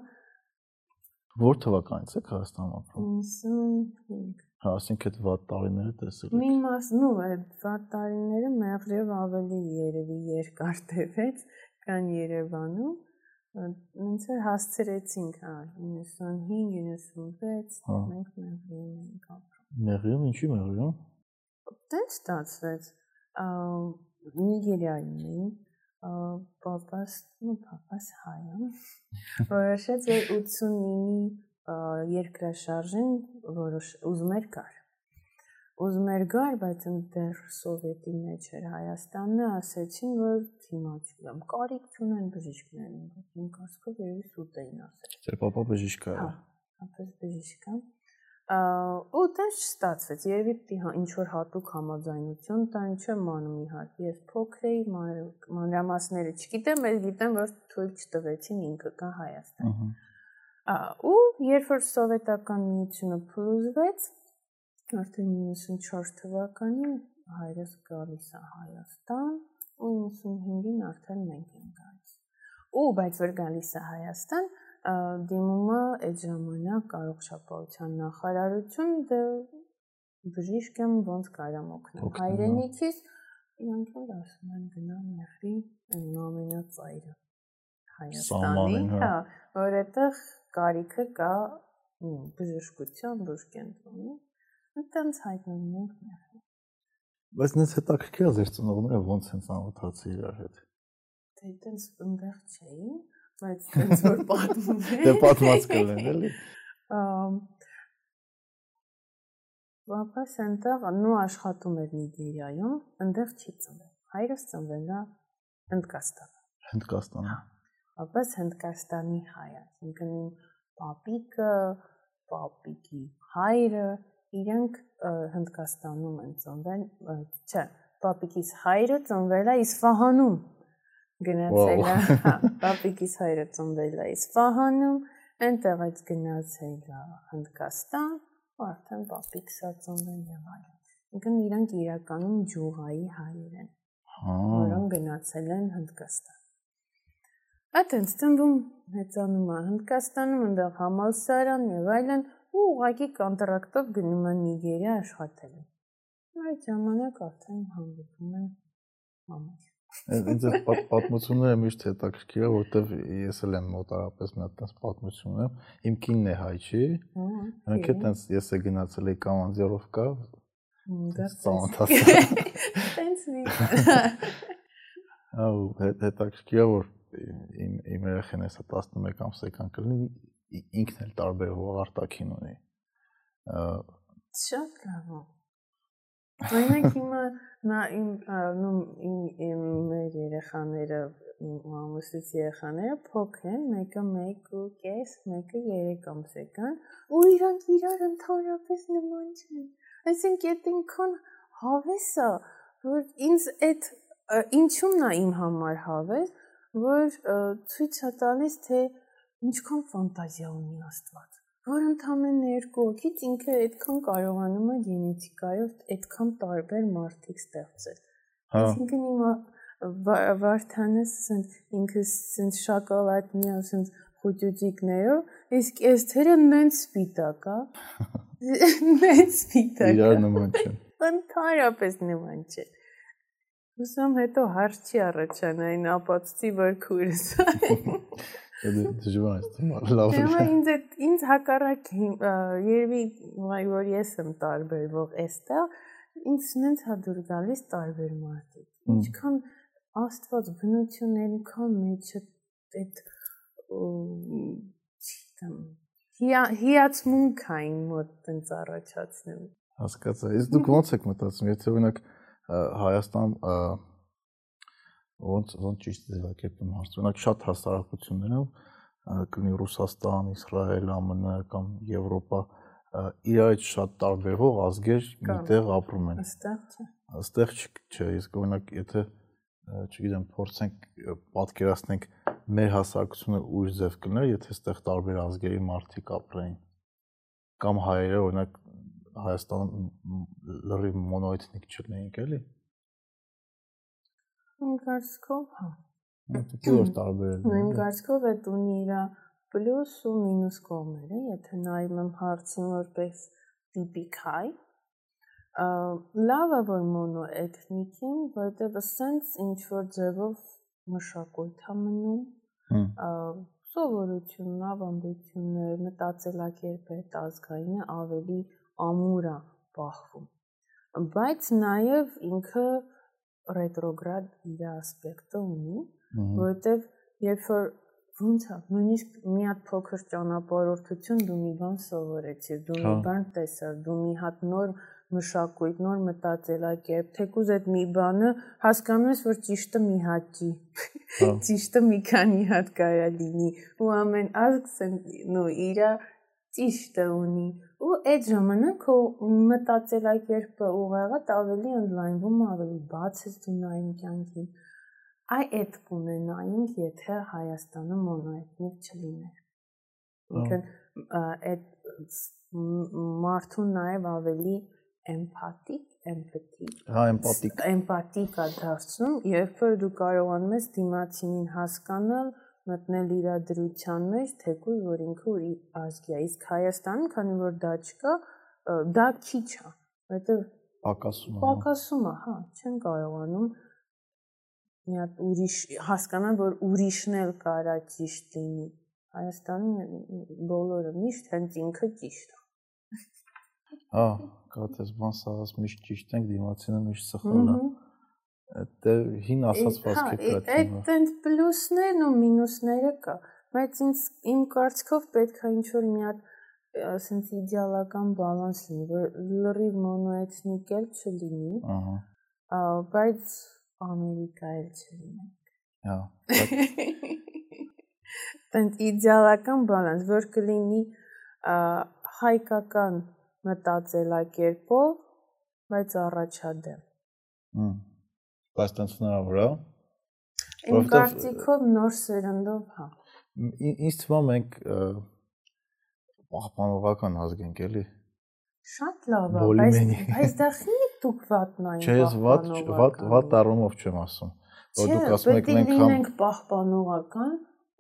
Որ թվականից եք Հայաստանում ապրում։ 55 Հա, ասենք այդ վատ տարիները տեսել եք։ Մի մասն ու այդ վատ տարիները մեղրև ավելի երևի երկար տևեց, քան Երևանում։ Ոնց որ հասցրեցինք, հա, 95-96 մենք մեղրիում ենք ապրում։ Մեղրիում, ինչի մեղրիում։ Տենց ստացվեց։ Նիգերիայում էի, պապաս, ну, պապաս հայ է։ Որոշեց որ 89-ի երկրաշարժին որոշ ուզում էր գար։ Ուզում էր գար, բայց ընդդեռ սովետի մեջ էր Հայաստանը, ասեցին, որ հիմա չգիտեմ, կարիք չունեն բժիշկներին, բայց իմ կարծիքով երևի սուտ էին ասել։ Ձեր papa բժիշկ է։ Հա, ապես բժիշկ է։ Ու դա չստացվեց։ Երևի պիտի հա ինչ որ հատուկ համաձայնություն տան, չեմ մանում իհարկե։ Ես փոքր էի, մանրամասները չգիտեմ, բայց գիտեմ, որ թույլ չտվեցին ինքը կա Հայաստան։ Ահա ու երբ որ սովետական միությունը փլուզվեց արդեն 94 թվականին հայրս գալիս է Հայաստան ու 95-ին արդեն մենք ենք գալիս ու բայց որ գալիս է Հայաստան դիմում է այդ ժամանակ առողջապահության նախարարություն դե բժիշկ եմ ոնց կարամ օգնել հայրենիքից իրանք էլ ասում են գնա մեղրի ամենածայրը Հայաստանի, հա, որ այդտեղ կարիքը կա բժշկության բուժ կենտրոնի, այդտենց հայտնվում ենք մեղր։ Բայց նենց հետաքրքիր է ձեր ծնողները ոնց են ծանոթացել իրար հետ։ Դե այդտենց ընդեղ չէին, բայց այդպես որ պատմում է։ Դե պատմած կլեն, էլի։ Պապաս այնտեղ նո աշխատում էր Նիգերիայում, այնտեղ չի ծնվել։ Հայրս ծնվել է Հնդկաստանում։ Հնդկաստանում։ Հա ապս Հնդկաստանի հայ, այսինքն իմ պապիկը, պապիկի հայրը իրենք Հնդկաստանում են ծնվել, չէ, պապիկիս հայրը ծնվել է Իսֆահանում գնացել է, հա, պապիկիս հայրը ծնվել է Իսֆահանում, այնտեղից գնացել է Հնդկաստան, արդեն պապիկս է ծնվել եւ այլն։ Ինքն իրանք իրականում ջուղայի հայեր են։ Հա։ Որոնք գնացել են Հնդկաստան։ Այդտենց ծնվում մեծանում է Հնդկաստանում, այնտեղ համալսարան եւ այլն, ու ուղղակի կոնտրակտով գնում է Նիգերիա աշխատելու։ Այդ ժամանակ արդեն հանդիպում են մամուս։ Ինձ այդ պատմությունները միշտ հետաքրքիր է, որովհետև ես էլ եմ մոտարապես մի հատ այնպես պատմություն ունեմ։ Իմ կինն է հայ, չի։ էլ այնպես ես է գնացել էի Կամանձերովկա։ Ծանոթացա։ Տենց մի։ Ահա հետաքրքիր է որ իմ իմ երեխան էսա 11 ամսական կլինի ինքն էլ տարբեր հողարտակին ունի։ Շատ լավ Օրինակ հիմա նա իմ իմ իմ մեր երեխաները իմ ամուսնուց երեխաները փոքր են, մեկը 1.5, մեկը 3 ամսական, ու իրանք իրար ընդհանրապես նման չեն։ Այսինքն այդ ինքան հավես է, որ ինձ այդ ինչումն է իմ համար հավես, որ ցույց է տալիս թե ինչքան ֆանտազիա ունի Աստված որ ընդամենը երկու հոգից ինքը այդքան կարողանում է գենետիկայով այդքան տարբեր մարդիկ ստեղծել։ Հա։ Այսինքն հիմա Վարդանը ասենց ինքը ասենց շոկոլադնի ասենց խոճուճիկներով, իսկ այս թերը նենց սպիտակ է։ Նենց սպիտակ։ Իրար նման չէ։ Ընդհանրապես նման չէ։ Ուսամ հետո հարց չի առաջանային ապացուցի որ քուրս։ Դժվար է լավ։ Դե ինձ ինձ հակառակ երևի որ ես եմ տարբերվող էստեղ ինձ նենց հադուր գալիս տարբեր մարդիկ։ Ինչքան աստված բնությունն այնքան մեջը այդ չգիտեմ հիացմունքային մոտ տենց առաջացնում։ Հասկացա։ Իսկ դուք ո՞նց եք մտածում, եթե օրինակ Հայաստան ոնց ոնց ճիշտ ձևակերպեմ հարցը։ Օրինակ շատ հասարակություններով կլինի Ռուսաստան, Իսրայել, ԱՄՆ կամ Եվրոպա իրարից շատ տարբերող ազգեր միտեղ ապրում են։ Այստեղ չէ։ Այստեղ չէ, իսկ օրինակ եթե չգիտեմ, փորձենք պատկերացնենք մեր հասարակությունը ուժ ձև կլներ, եթե այստեղ տարբեր ազգերի մարդիկ ապրեին։ Կամ հայերը օրինակ Հայաստանում լրիվ մոնոէթնիկ չլինեին, էլի։ Իմ կարծիքով, հա։ Դու որ տարբեր են։ Իմ կարծիքով այդ ունի իր պլյուս ու մինուս կողմերը, եթե նայում եմ հարցին որպես տիպիկ հայ, լավ է որ մոնոէթնիկ են, որտեղ ասենց ինչ որ ձևով մշակույթ է մնում, սովորությունն, ավանդություններ, մտածելակերպը այդ ազգայինը ավելի ամուր է բախվում։ Բայց նաև ինքը ռետրոգրադ իր ասպեկտը ունի, որովհետև երբ որ ոնց է, նույնիսկ մի հատ փոքր ճանապարհորդություն դու մի բան սովորեցիր, դու մի հա։ բան տեսար, դու մի հատ նոր մշակույթ, նոր մտածելակերպ, թեկուզ այդ մի բանը հասկանում ես, որ ճիշտը մի հատ չի։ հա։ Ճիշտը մի քանի հատ կարա լինի, ու ամեն ազգ նո իրա ճիշտը ունի ու այդ ժամանակ քո մտածելակերպը ուղեղդ ավելի ընդլայնվում, ավելի բաց ես դու նայում կյանքին։ Այ այդ կունենայինք, եթե Հայաստանը մոնոէթնիկ չլիներ։ Ինքն այդ մարդուն նաև ավելի էմփաթիկ, էմպաթիկ։ Հա, էմպաթիկ։ Էմպաթիկ է դարձնում, երբ որ դու կարողանում ես դիմացինին հասկանալ, մտնել իր դրության մեջ, թեկուզ որ ինքը իր ազգի է։ Իսկ Հայաստանում, քանի որ դա չկա, դա քիչ է, որովհետև պակասում է։ Պակասում է, հա, չեն կարողանում մի հատ ուրիշ հասկանալ, որ ուրիշն էլ կարա ճիշտ լինի։ Հայաստանում բոլորը միշտ հենց ինքը ճիշտ է։ Հա, կաթես բան սաղած միշտ ճիշտ ենք, դիմացինը միշտ սխալ է։ Ահա Դե հին ասած վասկե կա։ Այդ տենց պլյուսներն ու մինուսները կա, բայց ինձ իմ կարծիքով պետք է ինչ-որ մի հատ ասենց իդեալական բալանս լինի, որ լրիվ մոնոէթնիկ էլ չլինի։ Ահա։ Բայց Ամերիկա էլ չլինի։ Հա։ Տենց իդեալական բալանս, որ կլինի հայկական մտածելակերպով, բայց առաջադեմ։ Հմ։ Բայց տենց հնարավոր է։ Իմ կարծիքով նոր սերնդով, հա։ Ինչ թվում մենք պահպանողական ազգ ենք, էլի։ Շատ լավ է, բայց այս դախի դուք վատնային Չէ, վատ վատ վատ առումով չեմ ասում։ Որ դուք ասում եք մենք համ պահպանողական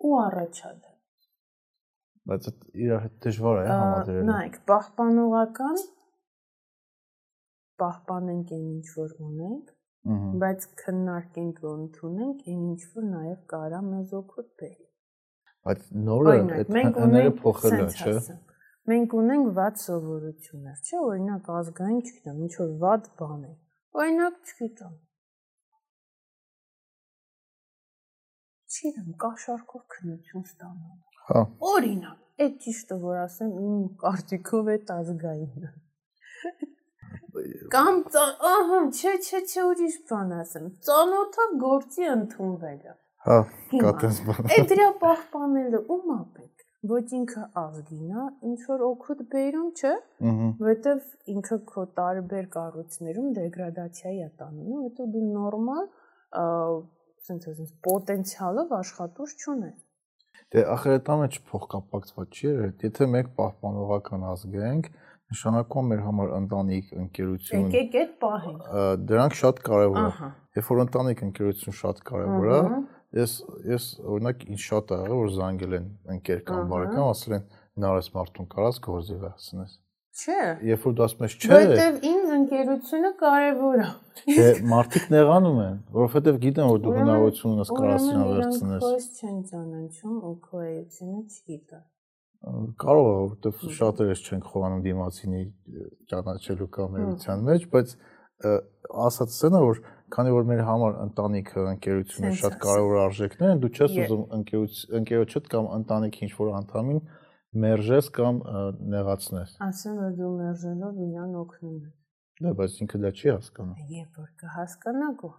ու առաջադեմ։ Բայց իր հետ դժվար է համադրել։ Նայեք, պահպանողական պահպանենք այն ինչ որ ունենք, բայց քննարկենք ու ընդունենք այն ինչ որ նաև կարա մեզ օգուտ բերի։ Բայց նորը այդ հները փոխել է, չէ՞։ Մենք ունենք վատ սովորություններ, չէ՞, օրինակ ազգային, չգիտեմ, ինչ որ վատ բան է։ Օրինակ, չգիտեմ, չգիտեմ, կաշառքով քննություն ստանալ։ Հա։ Օրինակ, այդ ճիշտը որ ասեմ, իմ կարծիքով է ազգայինը։ Կամ ահա, չէ, չէ, չէ, ուրիշ բան ասեմ։ Ծանոթը գործի ընդունվել է։ Հա, կա տես բան։ Այդ դրա պահպանելը ում է պետք։ Ոչ ինքը ազգին է, ինչ որ օգուտ բերում, չէ՞։ Որտեվ ինքը քո տարբեր կառույցներում դեգրադացիայի է տանում, հետո դու նորմալ ասենց ասենց պոտենցիալով աշխատուր չունեն։ Դե ախր այդ ամենը չփոխկապակցված չի էր, եթե մենք պահպանողական ազգ ենք, նշանակում մեր համար ընտանիք, ընկերություն։ Եկեք այդ պահենք։ Դրանք շատ կարևոր է։ Երբ որ ընտանիք, ընկերություն շատ կարևոր է, ես ես օրինակ ինչ շատ ա եղել որ զանգել են ընկեր կամ բարեկամ, ասել են նարես մարդուն կարած գործի վերցնես։ Չէ։ Երբ որ դու ասում ես չէ։ Որտեվ ինձ ընկերությունը կարևոր է։ Դե մարդիկ նեղանում են, որովհետև գիտեն որ դու հնարավորություն ունես կարասինա վերցնես։ Ուրեմն իրենք չեն ճանաչում ու քո էությունը չգիտա։ Կարող է, որովհետև շատերս չեն խոհանում դիմացինի ճանաչելու կամ էության մեջ, բայց ասած սենա որ քանի որ մեր համար ընտանիքը, ընկերությունը շատ կարևոր արժեքներ են, դու չես ուզում ընկերոջդ կամ ընտանիքի ինչ-որ անդամին մերժես կամ նեղացնես։ Ասեմ, որ դու մերժելով իրան օգնում ես։ Դա բայց ինքը դա չի հասկանում։ Երբ որ կհասկանա գոհ։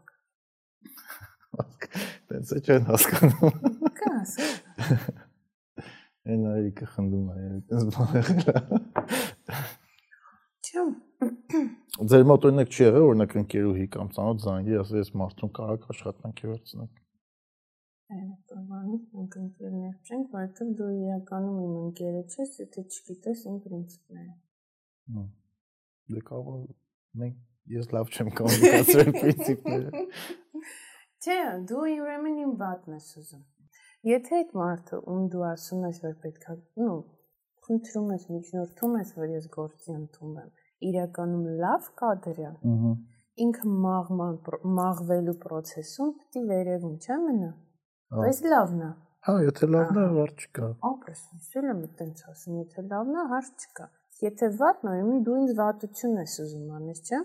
Տենց է չեն հասկանում։ Կհասկանա։ Այն այրիկը խնդում է, այդպես բան եղել։ Չէ։ Ձեր մոտ օրինակ չի եղել, օրինակ ընկերուհի կամ ծանոթ զանգի, ասես մարդուն կարակ աշխատանքի վերցնեք Բանից մենք ընկերներ չենք, որովհետև դու իրականում իմ ընկերը չես, եթե չգիտես իմ Հա։ Դե կարող մենք ես լավ չեմ կոմունիկացրել պրինցիպները։ Չէ, դու ուրեմն իմ վատն ես ուզում։ Եթե այդ մարդը, ում դու ասում ես, որ պետքա, նո, խնդրում ես, միջնորդում ես, որ ես գործի ընդունեմ, իրականում լավ կա դրան։ Ահա ինքը մաղման մաղվելու process-ում պիտի վերևում չէ մնա։ Բայց լավն է։ Հա, եթե լավն է, հարց չկա։ Ապրես, իսել եմ այդպես ասում, եթե լավն է, հարց չկա։ Եթե վատն է, ուրեմն դու ինձ վատություն ես ուզում անես, չէ՞։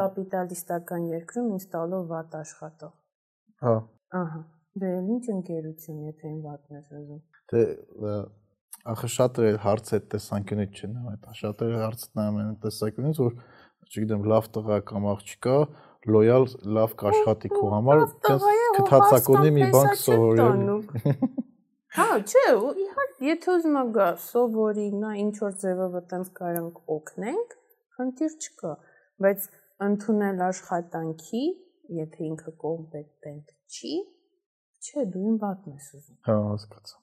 Կապիտալիստական երկրում ինձ տալով վատ աշխատող։ Հա։ Ահա։ Դե ինչ ընկերություն, եթե վատն ես ուզում։ Դե ախը շատերը հարց այդ տեսանկյունից չեն, այդ շատերը հարցը նայում են տեսանկյունից, որ չգիտեմ, լավ տղա կամ աղջիկա, լոյալ լավ կաշխատի քո համար, քթացակոնի մի բան սովորել։ Հա, չէ, իհարկե, եթե ուզում ա գա սովորի, նա ինչ որ ձևով այտենց կարանք օգնենք, խնդիր չկա, բայց ընդունել աշխատանքի, եթե ինքը կոմպետենտ չի, չէ, դու ին վատն ես ուզում։ Հա, հասկացա։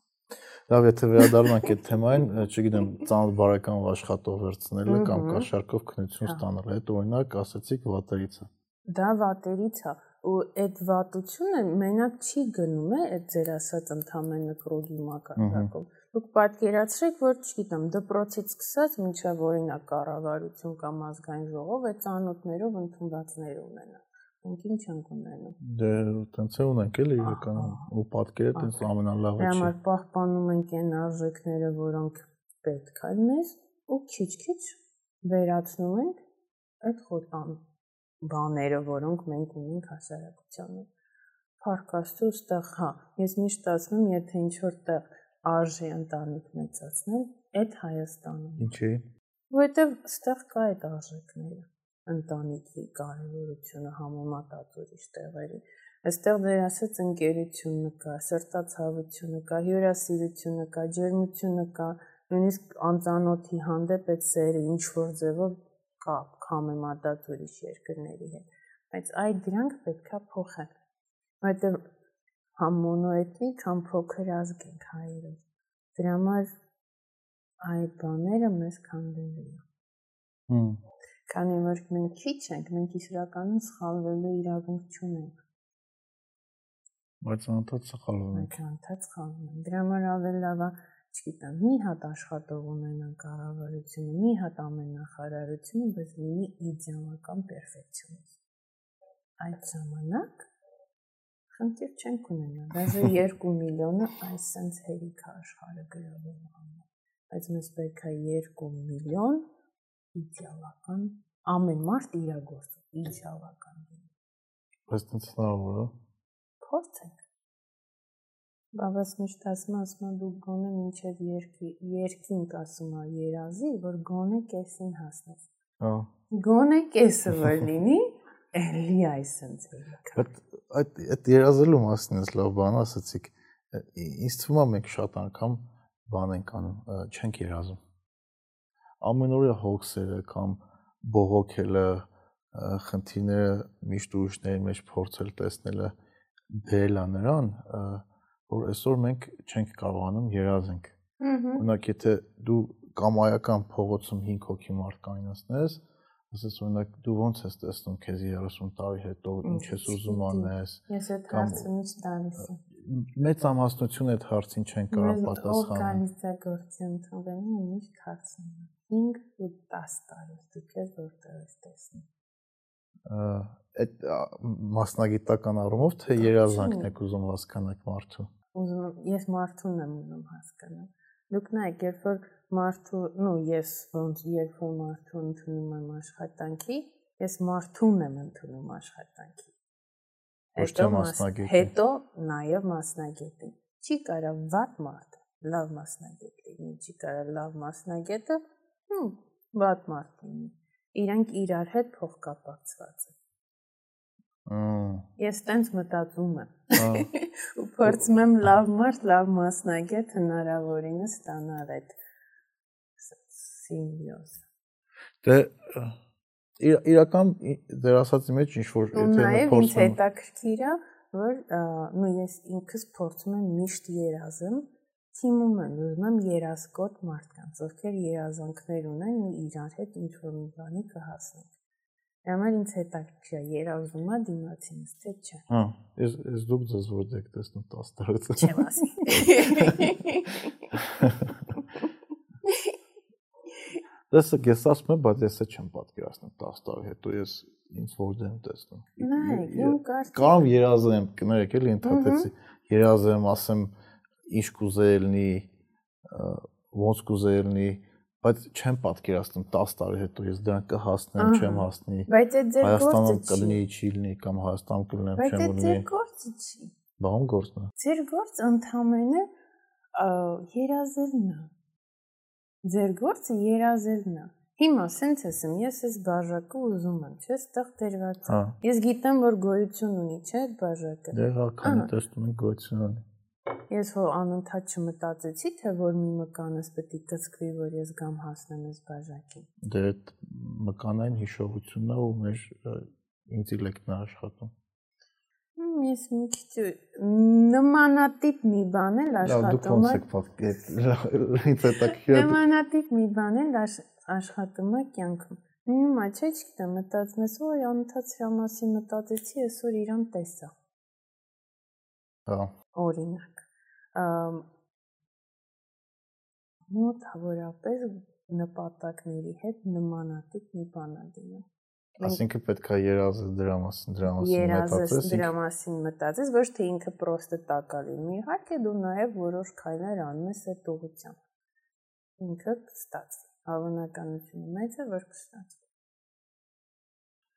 Լավ, եթե վերադառնանք այդ թեմային, չգիտեմ, ծանոթ բարեկամ աշխատող վերցնելը կամ կաշառքով քնություն ստանալը, այդ օրինակ ասացիք վատերից է դա վատերից է ու այդ վատությունը մենակ չի գնում է այդ ձեր ասած ընդհանրը կրոգի մակարդակում դուք պատկերացրեք որ չգիտեմ դպրոցից սկսած մինչև օրինակ կառավարություն կամ ազգային ժողով այդ ծանոթներով ընդունվածներ ունենա մենք ինչ ենք ունենում դե տենց է ունենք էլի իրականում ու պատկերը տենց ամենալավը չի համար պահպանում ենք այն արժեքները որոնք պետք են մեզ ու քիչ-քիչ վերացնում ենք այդ խոտան բաները, որոնք մենք ունենք հասարակությանը։ Փառքաստու ստեղ, հա, ես միշտ ասում եմ, եթե ինչ որտեղ արժի ընտանիք մեծացնել, այդ Հայաստանում։ Ինչի՞։ Որովհետև ստեղ կա այդ արժեքները ընտանիքի կարևորությունը համեմատած ուրիշ տեղերի։ Այստեղ դեր ասած ընկերությունը կա, սրտացավությունը կա, հյուրասիրությունը կա, ջերմությունը կա, նույնիսկ անծանոթի հանդեպ այդ սերը ինչ որ ձևով կա համեմատած ուրիշ երկրների հետ բայց այդ դրանք պետքա փոխել որտեղ համ մոնոէթնիկ, համ փոքր ազգ ենք հայերով։ Դրա համար այդ բաները մեզ քանդելու է։ Հմ։ Քանի որ մենք քիչ ենք, մենք իսկականին սխալվելու իրավունք չունենք։ Բայց անընդհատ սխալվում ենք։ Անընդհատ սխալվում ենք։ Դրա համար ավելի լավ է, չգիտեմ, մի հատ աշխատող ունենան կառավարությունը, մի հատ ամենախարարությունը, բայց լինի իդեալական պերֆեկցիոնիստ։ Այդ ժամանակ խնդիր չենք ունենա։ Դաժե 2 միլիոնը այսպես հերիք աշխարհը գրավում անում։ Բայց մեզ պետք է 2 միլիոն իդեալական ամեն մարդ իրագործում իդեալական լինի։ Բայց դա հնարավոր է։ Փորձենք։ Բավաս միշտ ասում ասում դու գոնե մինչև երկի երկինք ասում ա երազի, որ գոնե կեսին հասնես։ Հա։ Գոնե կեսը որ լինի, էլի այսպես էլի։ Բայց այդ այդ երազելու մասին էս լավ բան ասացիք ինձ թվում է մենք շատ անգամ բան ենք անում չենք երազում ամենօրյա հոգսերը կամ բողոքելը խնդիրները միշտ ուրիշների մեջ փորձել տեսնելը բերելա նրան որ այսօր մենք չենք կարողանում երազենք օրինակ եթե դու կամայական փողոցում 5 հոգի մարդ կայնացնես ասես օրինակ դու ո՞նց ես տեսնում քեզ 30 տարի հետո ինչ ես ուզում անես ես այդ հարցը միշտ տալիս եմ մեծ ամասնություն այդ հարցին չեն կարող պատասխանել օրգանիզացիա ընդունվելու միշտ հարցն է 5 ու 10 տարի դու քեզ որտեղ ես տեսնում այդ մասնագիտական առումով թե երազանքն եք ուզում հասկանալ մարդու ուզում ես մարդուն եմ ուզում հասկանալ դուք նայեք երբ որ մարդու, նո ես ոնց երբ որ մարդու ընդունում եմ աշխատանքի, ես մարդուն եմ ընդունում աշխատանքի։ Հետո մասնագետ։ Հետո նաև մասնագետին։ Չի կարա վատ մարդ, լավ մասնագետ լինի, չի կարա լավ մասնագետը, հմ, վատ մարդ լինի։ Իրանք իրար հետ փոխկապակցված են։ Ես տենց մտածում եմ։ Ու փորձում եմ լավ մարդ, լավ մասնագետ հնարավորինս ստանալ այդ սիմբիոզը։ Դե իրական դեր ասածի մեջ ինչ որ եթե փորձում եմ հետաքրքիր է, որ նույն ես ինքս փորձում եմ միշտ երազեմ, թիմում եմ, ուզում եմ երազկոտ մարդկանց, ովքեր երազանքներ ունեն ու իրար հետ ինչ որ մի բանի կհասնեն։ Համար ինձ հետաքրքիր է, երազում է դիմացինս, թե չէ։ Հա, ես ես դուք ձեզ որ դեք տեսնում 10 տարուց։ Չեմ ասի։ Դեսը ես ասում եմ, բայց ես չեմ պատկերացնում 10 տարի հետո ես ինձ որ դեմ տեսնում։ Նայեք, իմ կարծիքով Կամ երազեմ, կներեք էլի ընդհատեցի, երազեմ, ասեմ ինչ կուզեի լինի, ոնց կուզեի լինի, բայց չեմ պատկերացնում 10 տարի հետո ես դրան կհասնեմ, չեմ հասնի։ Բայց այդ ձեր գործը չի։ Հայաստանում կլինի, չի լինի կամ Հայաստանում կլինեմ, չեմ լինի։ Բայց այդ ձեր գործը չի։ Բան գործն է։ Ձեր գործը ընդհանրապես երազելն է։ Ձեր գործը երազելն է։ Հիմա սենց ասեմ, ես այս բաժակը ուզում եմ, չէ՞, ստեղ դերված։ Ես գիտեմ, որ գոյություն ունի, չէ՞, այդ բաժակը։ Դե հա, քանի տեսնում եմ գոյություն ունի։ Ես հո անընդհատ չմտածեցի, թե որ մի մկանս պետք է կծկվի, որ ես գամ հասնեմ այս բաժակին։ Դե այդ մկանային հիշողությունն է ու մեր ինտելեկտն է աշխատում։ Ես մի քիչ նմանատիպ մի բան էլ աշխատում է։ Լավ, ոնց եք ինձ հետաքրքիր։ Նմանատիպ մի բան էլ աշխատում է կյանքում։ Հիմա չէ, չգիտեմ, մտածնես, որ անընդհատ սրա մասին մտածեցի, այսօր իրան տեսա։ Հա։ Օրինակ մոտավորապես նպատակների հետ նմանատիպ մի բան է դիմում։ Այսինքն պետք է երազես դրա մասին, դրա մասին մտածես։ Երազես դրա մասին մտածես, ոչ թե ինքը պրոստը տակա լինի։ Իհարկե դու նաև որոշ քայլեր անում ես այդ ուղղությամբ։ Ինքը կստացվի։ Հավանականությունը մեծ է, որ կստացվի։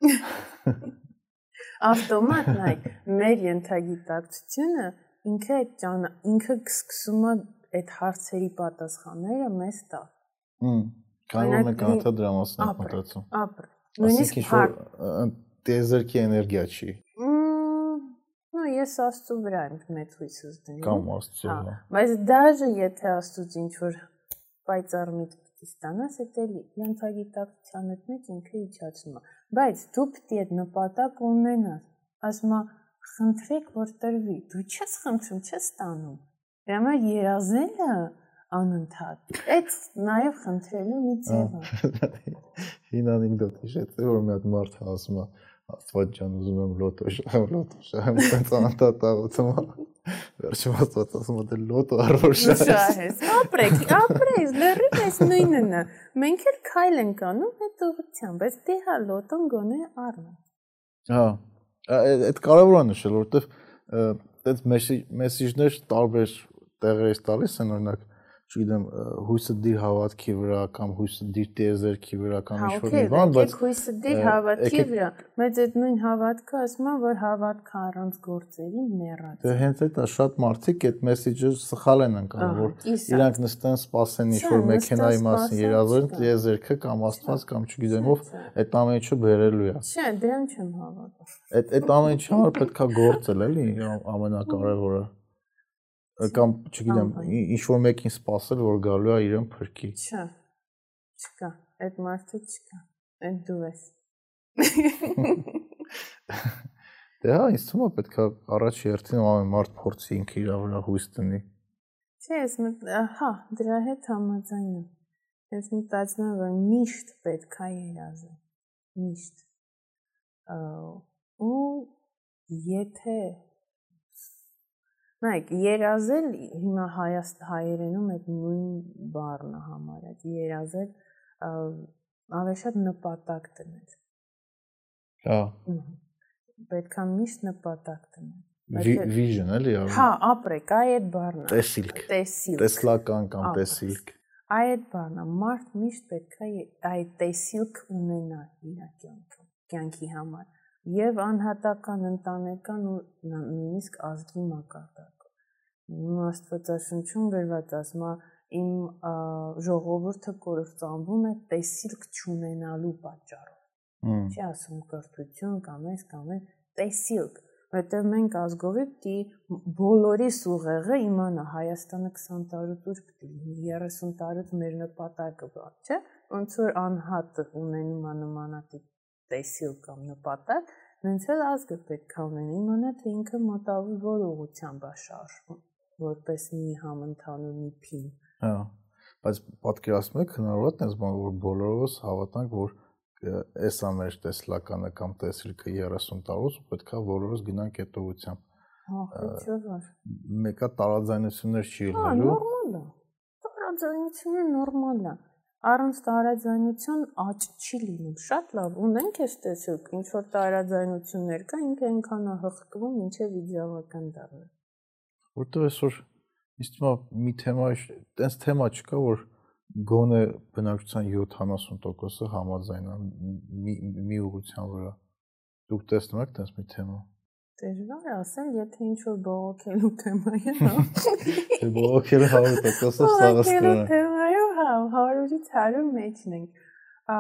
Ավտոմատ նայ, մեր ենթագիտակցությունը ինքը այդ ճան ինքը սկսում է այդ հարցերի պատասխանները մեզ տա։ Հմ, կարող է կանթա դրա մասին մտածում։ Ապր։ Նույնիսկ տեզերքի էներգիա չի։ Ну, ես աստծո վրա եմ մեծ հույս զդնում։ Կամ աստծո վրա։ Բայց դաժե եթե աստծոց ինչ որ պայծառ միտք ստանաս, դա էլի յենթագիտակցության մեջ ինքը իջացնում է։ Բայց դու պիտի այդ նպատակ ունենաս։ Ասում է խնդրեք որ տրվի։ Դու չես խնդրում, չես ստանում։ Դրա համար երազելը անընդհատ։ Այդ նաև խնդրելու մի ձև է։ Հին անեկդոտ հիշեցի, որ մի հատ մարդ ասում է Աստված ջան, ուզում եմ լոտո շահեմ, լոտո շահեմ, տենց անընդհատ աղոթում եմ։ Վերջում Աստված ասում է դե լոտո առոր շահես։ Ապրեք, ապրես, լրիվ էս նույնն է։ Մենք էլ քայլ ենք անում այդ ուղղությամբ, բայց դե հա լոտոն գոնե առնա։ Հա, այդ կարևոր է նշել, որովհետև այդպես մեսեջներ տարբեր տեղերից տալիս են օրինակ չգիտեմ, հույսը դիր հավատքի վրա կամ հույսը դիր տիեզերքի վրա կամ ինչ որ մի բան, բայց հույսը դիր հավատքի վրա, բայց այդ նույն հավատքը ասում են, որ հավատքը առանց գործերի մեռած։ Դե հենց այդ է շատ մարդիկ այդ մեսեջը սխալ են անցնում, որ իրանք նստեն սպասեն ինչ որ մեքենայի մասին երազեն տիեզերքը կամ աստված կամ չգիտեմ ով այդ ամեն ինչը բերելու է։ Չէ, դրան չեմ հավատում։ Այդ այդ ամեն ինչը պետքա գործել էլի ամենակարևորը կամ չգիտեմ, ինչ որ մեկին սпасել, որ գալու է իրեն փրկի։ Չէ։ Չկա, այդ մարդը չկա։ Այդ դու ես։ Դե հա, ինձ թվում է պետքա առաջ երթին ամեն մարդ փորձի ինքը իր վրա հույս դնի։ Չէ, ես հա, դրա հետ համաձայն եմ։ Ես մտածում եմ, որ միշտ պետքա երազել։ Միշտ։ Ու եթե Նայեք, երազել հիմա հայաստ հայերենում այդ նույն բառն է համարած։ Երազել ավելի շատ նպատակ դնել։ Հա։ Պետքա միշտ նպատակ դնել։ Vision էլի արում։ Հա, ապրեք, այ այդ բառն է։ Տեսիլք։ Տեսիլք։ Տեսլական կամ տեսիլք։ Այ այդ բառն է, մարդ միշտ պետքա այդ տեսիլք ունենա իր կյանքում, կյանքի համար եւ անհատական, ընտանեկան ու նույնիսկ ազգի մակարդակը։ Աստվածաշնչում գրված ասում է իմ ժողովուրդը կորցանվում է տեսիլք չունենալու պատճառով։ Չի ասում կրթություն կամ էս կամ էս տեսիլք, որտեղ մենք ազգովի պիտի բոլորի սուղեղը իմանա Հայաստանը 20 տարուց ուր պիտի լինի 30 տարուց մեր նպատակը բա, չէ՞։ Ոնց որ անհատը ունենում է նմանատիպ տեսիլ կամ նպատակ, նենց էլ ազգը պետք է ունենա իմանա թե ինքը մոտավոր որ ուղությամբ է շարժվում, որպես մի համընդհանուր մի փին։ Հա, բայց պատկերացնում եք հնարավոր է տես բան որ բոլորովս հավատանք որ էսա մեր տեսլականը կամ տեսիլքը 30 տարուց ու պետքա բոլորս գնանք այդ ուղությամբ։ Հա, չէ՞ որ։ Մեկը տարաձայնություններ չի լինելու։ Հա, նորմալ է։ Տարաձայնությունը նորմալ է առանց տարաձայնության աճ չի լինում։ Շատ լավ, ունենք էս տեսակ, ինչ որ տարաձայնություններ կա, ինքը այնքան է հղկվում, ինչև իդեալական դառնա։ Որտեղ այսօր ինձ թվում է մի թեմա, տենց թեմա չկա, որ գոնե բնակչության 70%-ը համաձայն է մի մի ուղղության վրա։ Դուք տեսնում եք տենց մի թեմա։ Դժվար է ասել, եթե ինչ որ բողոքելու թեմա է, հա։ բողոքելը 100%-ով սաղ ստորը։ 100-ից 100 մեջն ենք։ Ա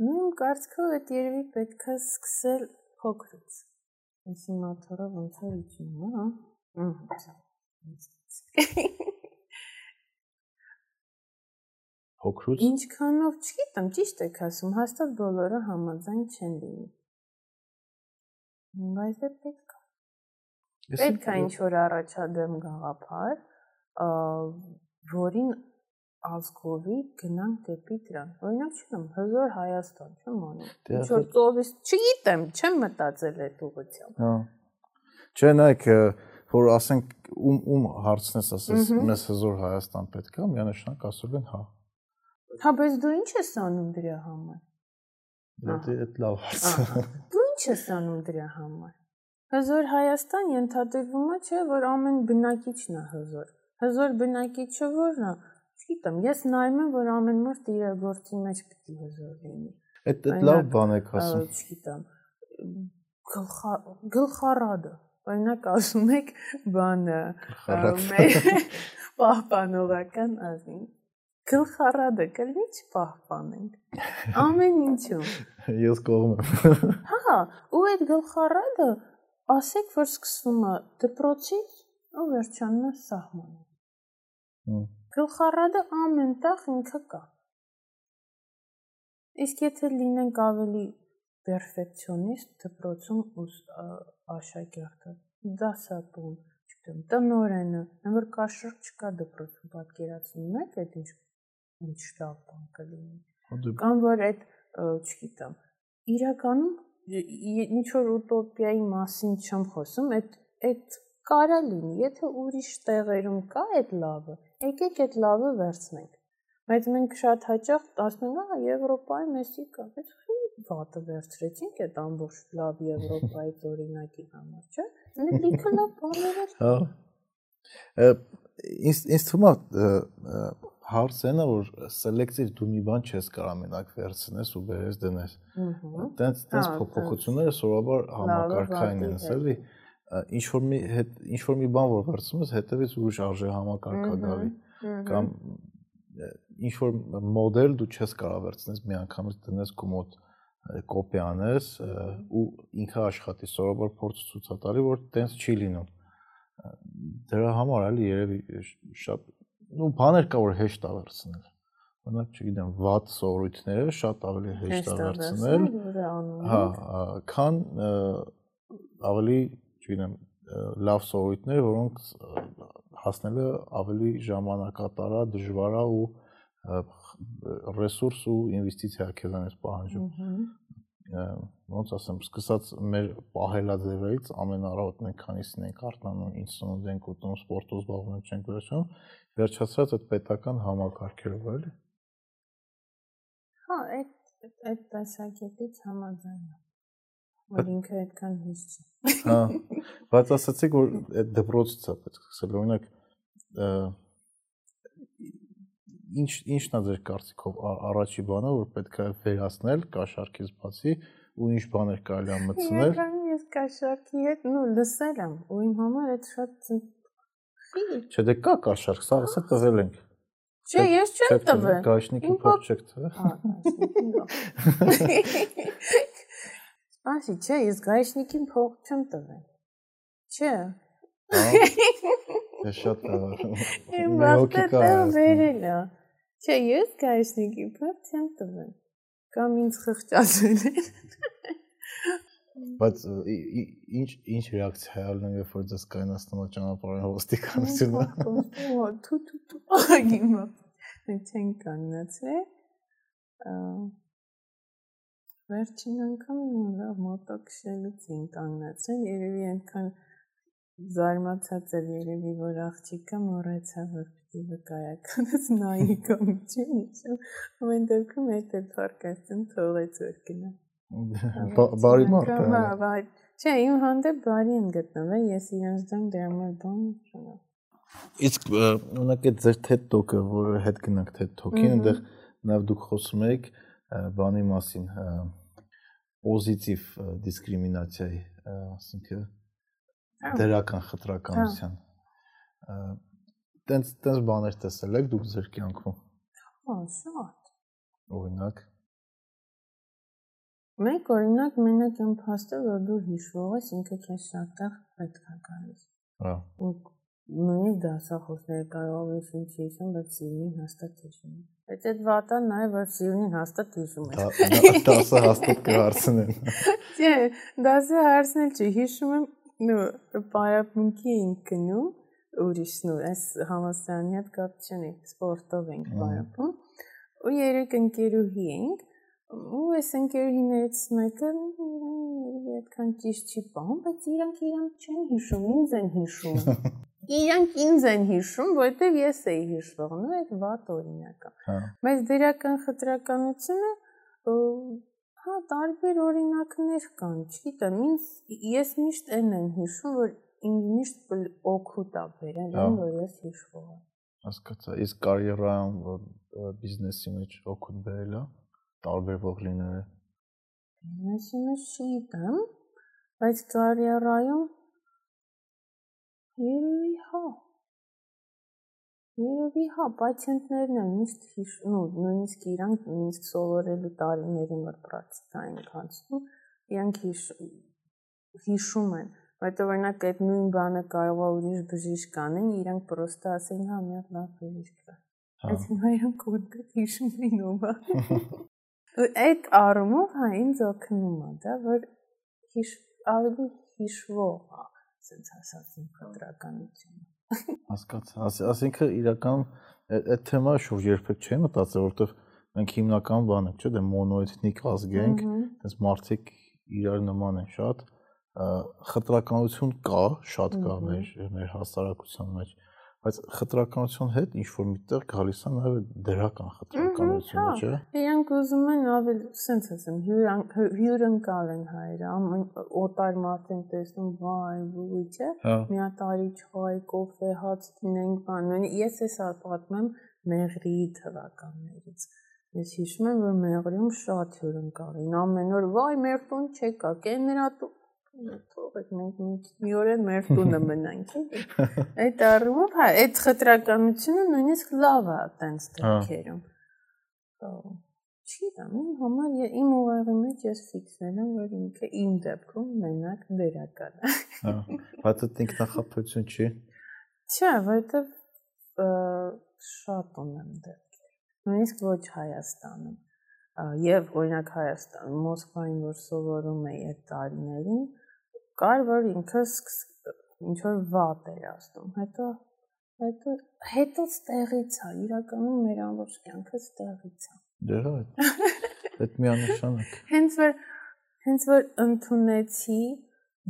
նույն կարծիքով այդ երևի պետք է սկսել փոքրից։ Ինսիմատորը ոնց է իջնում, հա։ Փոքրուց։ Ինչքանով չգիտեմ, ճիշտ եք ասում, հաստատ բոլորը համաձայն չեն լինի։ Բայց դե պետք է։ Պետք է ինչ որ առաջադեմ գաղափար, որին ազգովի գնանք դեպի դրան։ Օրինակ չգիտեմ, հզոր Հայաստան չեմ անում։ դե Ինչ որ ծովից, չգիտեմ, չեմ մտածել այդ ուղղությամբ։ Հա։ Չէ, նայեք, որ ասենք ում ում հարցնես, ասես մեզ հզոր Հայաստան պետք է, միանշանակ ասում են հա։ Հա, բայց դու ինչ ես անում դրա համար։ Դա այդ լավ հարց է։ Դու ինչ ես անում դրա համար։ Հզոր Հայաստան ենթադրվում է, չէ, որ ամեն բնակիչն է հզոր։ Հզոր բնակիչը ո՞րն է Չգիտեմ, ես նայում եմ, որ ամեն մարդ իր գործի մեջ պիտի հզոր լինի։ Այդ այդ լավ բան եք ասում։ Չգիտեմ, գլխարադը օրինակ ասում եք բանը պահպանողական ազգին գլխարադը կլինի չպահպանենք ամեն ինչում ես կողմ եմ հա ու այդ գլխարադը ասեք որ սկսվում է դպրոցից ու վերջանում է սահմանը Գլխառադը ամեն տեղ ինքը կա։ Իսկ եթե լինենք ավելի պերֆեկցիոնիստ դպրոցում աշակերտը, դասատուն, չգիտեմ, տնորենը, որ կաշառք չկա դպրոցում պատկերացնում եք այդ ինչ ինչ լավ բան կլինի։ Կամ որ այդ, չգիտեմ, իրականում ինչ որ ուտոպիայի մասին չեմ խոսում, այդ այդ կարա լինի, եթե ուրիշ տեղերում կա այդ լավը, եկեք այդ լավը վերցնենք։ Բայց մենք շատ հաճախ ասում ենք, «Ահա Եվրոպայում էսի կա»։ Բայց վատը վերցրեցինք այդ ամբողջ լավ Եվրոպայից օրինակի համար, չէ՞։ Մենք լիքը լավ բաներ էր։ Հա։ Ինձ ինձ թվում է հարցն է որ սելեկտիվ դու մի բան չես կարող մենակ վերցնես ու վերես դնես։ Տենց տենց փոփոխությունները սովորաբար համակարգային են, էլի ինչ որ մի հետ ինչ որ մի բան որ վերցնում ես, հետևից ուրիշ արժե համակարգա գալի կամ ինչ որ մոդել դու չես կարող վերցնես մի անգամից դնես քո մոտ կոպի անես ու ինքը աշխատի սովորաբար փորձ ցույց տալի որ տենց չի լինում դրա համար էլի երևի շատ ու բաներ կա որ հեշտ է վերցնել օրինակ չգիտեմ վատ սովորույթները շատ ավելի հեշտ է վերցնել հա քան ավելի չգիտեմ լավ սովորույթներ որոնք հասնելը ավելի ժամանակատար է դժվար է ու ռեսուրս ու ինվեստիցիա քեզանից պահանջում ոնց ասեմ, սկսած մեր պահելաձևից ամենառավոտ մենք քանիսին ենք արթնանում, ինչ սնունդ ենք ուտում, սպորտով զբաղվում չենք վերջանում, վերջացած այդ պետական համակարգերով էլի։ Հա, այդ այդ տեսակետից համաձայն եմ որ ինքը այդքան հիշ չի։ Հա, բայց ասացիք որ այդ դպրոցից է պետք սկսել, օրինակ ինչ ինչն է ձեր կարծիքով առաջի բանը, որ պետք է վերացնել կաշառքից բացի ու ինչ բաներ կարելի է մտցնել։ Իրականում ես կաշառքի հետ նո լսել եմ ու իմ համար այդ շատ Չէ, դե կա կաշառք, սա ասա տվել ենք։ Չէ, ես չեմ տվել։ Գաշնիկի փող չեք տվել։ Հա, Ասի, չէ, ես գաշնիկին փող չեմ տվել։ Չէ։ Հա։ Շատ մի հոգի կա։ Վերել է։ Չէ, ես գայշնիկի փող չեմ տվել։ Կամ ինձ խղճացել են։ Բայց ինչ ինչ ռեակցիա է ալնում, երբ որ դες կայնացնում է ճանապարհին ոստիկանությունը։ Օ, թու թու թու ագիմա։ Մենք չենք կանգնացել։ Վերջին անգամ լավ մոտոքշելուց են կանգնացել, երևի այնքան զարմացած էր երևի որ աղջիկը մոռացավ որ պիտի վկայականս նայի կամ չի ամեն դեպքում այդ էլ փարկաստում թողեց որ գնա բարի մարդ է հա բարի չէ իմ հանդեպ բարի են գտնվել ես իրենց դեմ դերմալ բան չունեմ իսկ ունակ այդ ձեր TED Talk-ը որը հետ գնանք TED Talk-ին այնտեղ նաև դուք խոսում եք բանի մասին պոզիտիվ դիսկրիմինացիայի ասինքն դրական խտրականության տենց տենց բաներ տեսել եք դուք ձեր կյանքում։ Հա, շատ։ Օրինակ։ Մեկ օրինակ մենակ եմ փաստը, որ դու հիշվող ես, ինքը քեզ շատ տեղ պետք է գալիս։ Հա։ նույնիսկ դասախոսները կարող են ինչ հիշում, բայց սիրունին հաստատ հիշում են։ Բայց այդ վատան նաև որ սիրունին հաստատ հիշում են։ Դասը հաստատ կհարցնեն։ Չէ, դասը հարցնել չի, հիշում եմ, նո, պարապմունքի ենք գնում ուրիշն ու այս համասարանի հետ կապ չունի, սպորտով ենք բարապում։ Ու երեք ընկերուհի ենք, ու այս ընկերուհիներից մեկը այդքան ճիշտ չի պահում, բայց իրանք իրանք չեն հիշում, ինձ են հիշում։ Իրանք ինձ են հիշում, որովհետև ես էի հիշվող, նո այդ վատ օրինակ է։ հա։ Բայց դերական խտրականությունը հա տարբեր օրինակներ կան, չգիտեմ, ինձ ես միշտ այն եմ հիշում, որ ինձ միշտ օգուտ է բերել, այն որ ես հիշվող եմ։ Հասկացա, իսկ կարիերայում բիզնեսի մեջ օգուտ բերել է տարբերվող լինելը։ Բիզնեսի մեջ չգիտեմ, բայց կարիերայում երևի հա։ Երևի հա, պացիենտներն են միշտ հիշում, նույնիսկ իրանք նույնիսկ սովորելու տարիներին որ պրակտիկա են անցնում, իրանք հիշում են Որտեղ օրինակ այդ նույն բանը կարող է ուրիշ բժիշկ անեն, իրանք պրոստը ասեն, հա, մի հատ լավ բժիշկ է։ Այս իրանք կոնկրետ հիշում են ով է։ Այդ առումով հա ինձ օգնում է, դա որ հիշ ավելի հիշվող է, ասենց ասած իմ քտրականությունը։ Հասկացա։ Ասինքն իրական այդ թեմա շուրջ երբեք չեմ մտածել, որովհետև մենք հիմնական բանը, չէ՞, դե մոնոէթնիկ ազգ ենք, այնպես մարդիկ իրար նման են շատ, խտրականություն կա, շատ կա մեր մեր հասարակության մեջ, բայց խտրականության հետ ինչ որ միտեղ գալիս է նաև դրական խտրականությունը, չէ՞։ Իրանք ուզում են ավելի, ասենց ասեմ, հյուրընկալ են հայերը, օտար մարդ են տեսնում, վայ, ոյ, չէ՞։ Մի հատ արի չայ, կոֆե, հաց դինենք, բան։ Ես էսա պատմեմ մեղրի թվականներից։ Ես հիշում եմ, որ մեղրիում շատ հյուրընկալ էին։ Ամեն օր վայ, մեր տուն չեկա, կեն նրա տուն թողեք մենք մի օր էլ մեր տունը մնանք Այդ առումով հա, այդ խտրականությունը նույնիսկ լավ է տենց դեպքերում։ Չի դա, իմ համար իմ ուղեղի մեջ ես ֆիքսել եմ, որ ինքը իմ դեպքում մենակ դերական է։ Հա, բայց դա ինքնախապություն չի։ Չէ, որովհետև շատ ունեմ դեպքեր։ Նույնիսկ ոչ Հայաստանում եւ օրինակ Հայաստան Մոսկվային որ սովորում էի այդ տարիներին կար, որ ինքը ինչ որ վատ էր ասում։ Հետո հետո հետո ստեղից է, իրականում մեր ամբողջ կյանքը ստեղից է։ Դե հա։ Այդ միանշանակ։ Հենց որ հենց որ ընդունեցի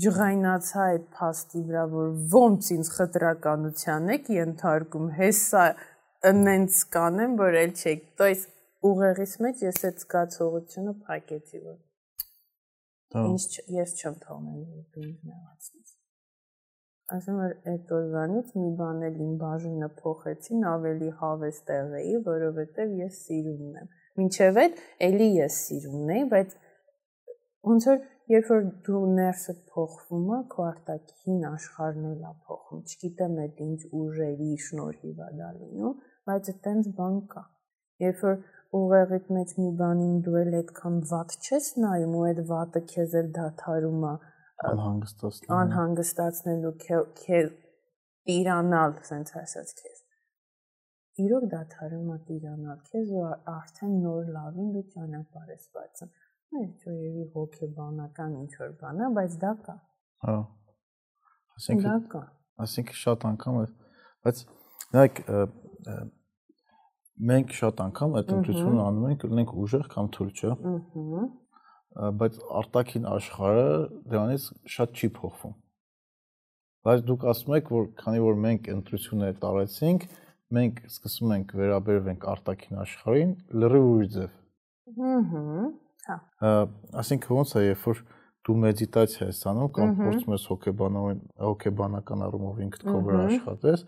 ջղայնացա այդ փաստի վրա, որ ոնց ինձ խտրականության եք ենթարկում, հեսա ընենց կանեմ, որ էլ չեք։ То есть ուղեղից մեջ ես այդ զգացողությունը փակեցի, որ Ինչ ես չեմ թողնել որ ինձ նեղացնես։ Ասում որ այդ օրվանից մի բան էլ իմ բաժինը փոխեցին, ավելի հավես տեղ էի, որովհետև ես սիրունն եմ։ Մինչև այդ էլի ես սիրունն էի, բայց ոնց որ երբ որ դու ներսդ փոխվում է, քո արտաքին աշխարհն էլ է փոխվում։ Չգիտեմ այդ ինչ ուժերի շնորհիվ է դա լինում, բայց այդտենց բան կա։ Երբ որ ուղեղիդ մեջ մի բանին դու էլ այդքան վատ չես նայում ու այդ վատը քեզ էլ դադարում է անհանգստացնել անհանգստացնելու քեզ տիրանալ, ասենց ասած քեզ իրոք դադարում է տիրանալ քեզ ու արդեն նոր լավին դու ճանապարհ ես բացում այս ճոյերի հոգեբանական ինչ որ բան է բայց դա կա հա ասենք դա կա ասենք շատ անգամ բայց նայեք մենք շատ անգամ այդ ընտրությունը անում ենք, լինենք ուժեղ կամ թույլ, չէ՞։ Ահա։ Բայց արտաքին աշխարհը դրանից շատ չի փոխվում։ Բայց դուք ասում եք, որ քանի որ մենք ընտրությունը տարեցինք, մենք սկսում ենք վերաբերվենք արտաքին աշխարհին լրիվ ուրիշ ձև։ Ահա։ Հա։ Այսինքն ոնց է, երբ որ դու մեդիտացիա ես անում կամ փորձում ես հոգեբանային հոգեբանական առումով ինքդ քո վրա աշխատես,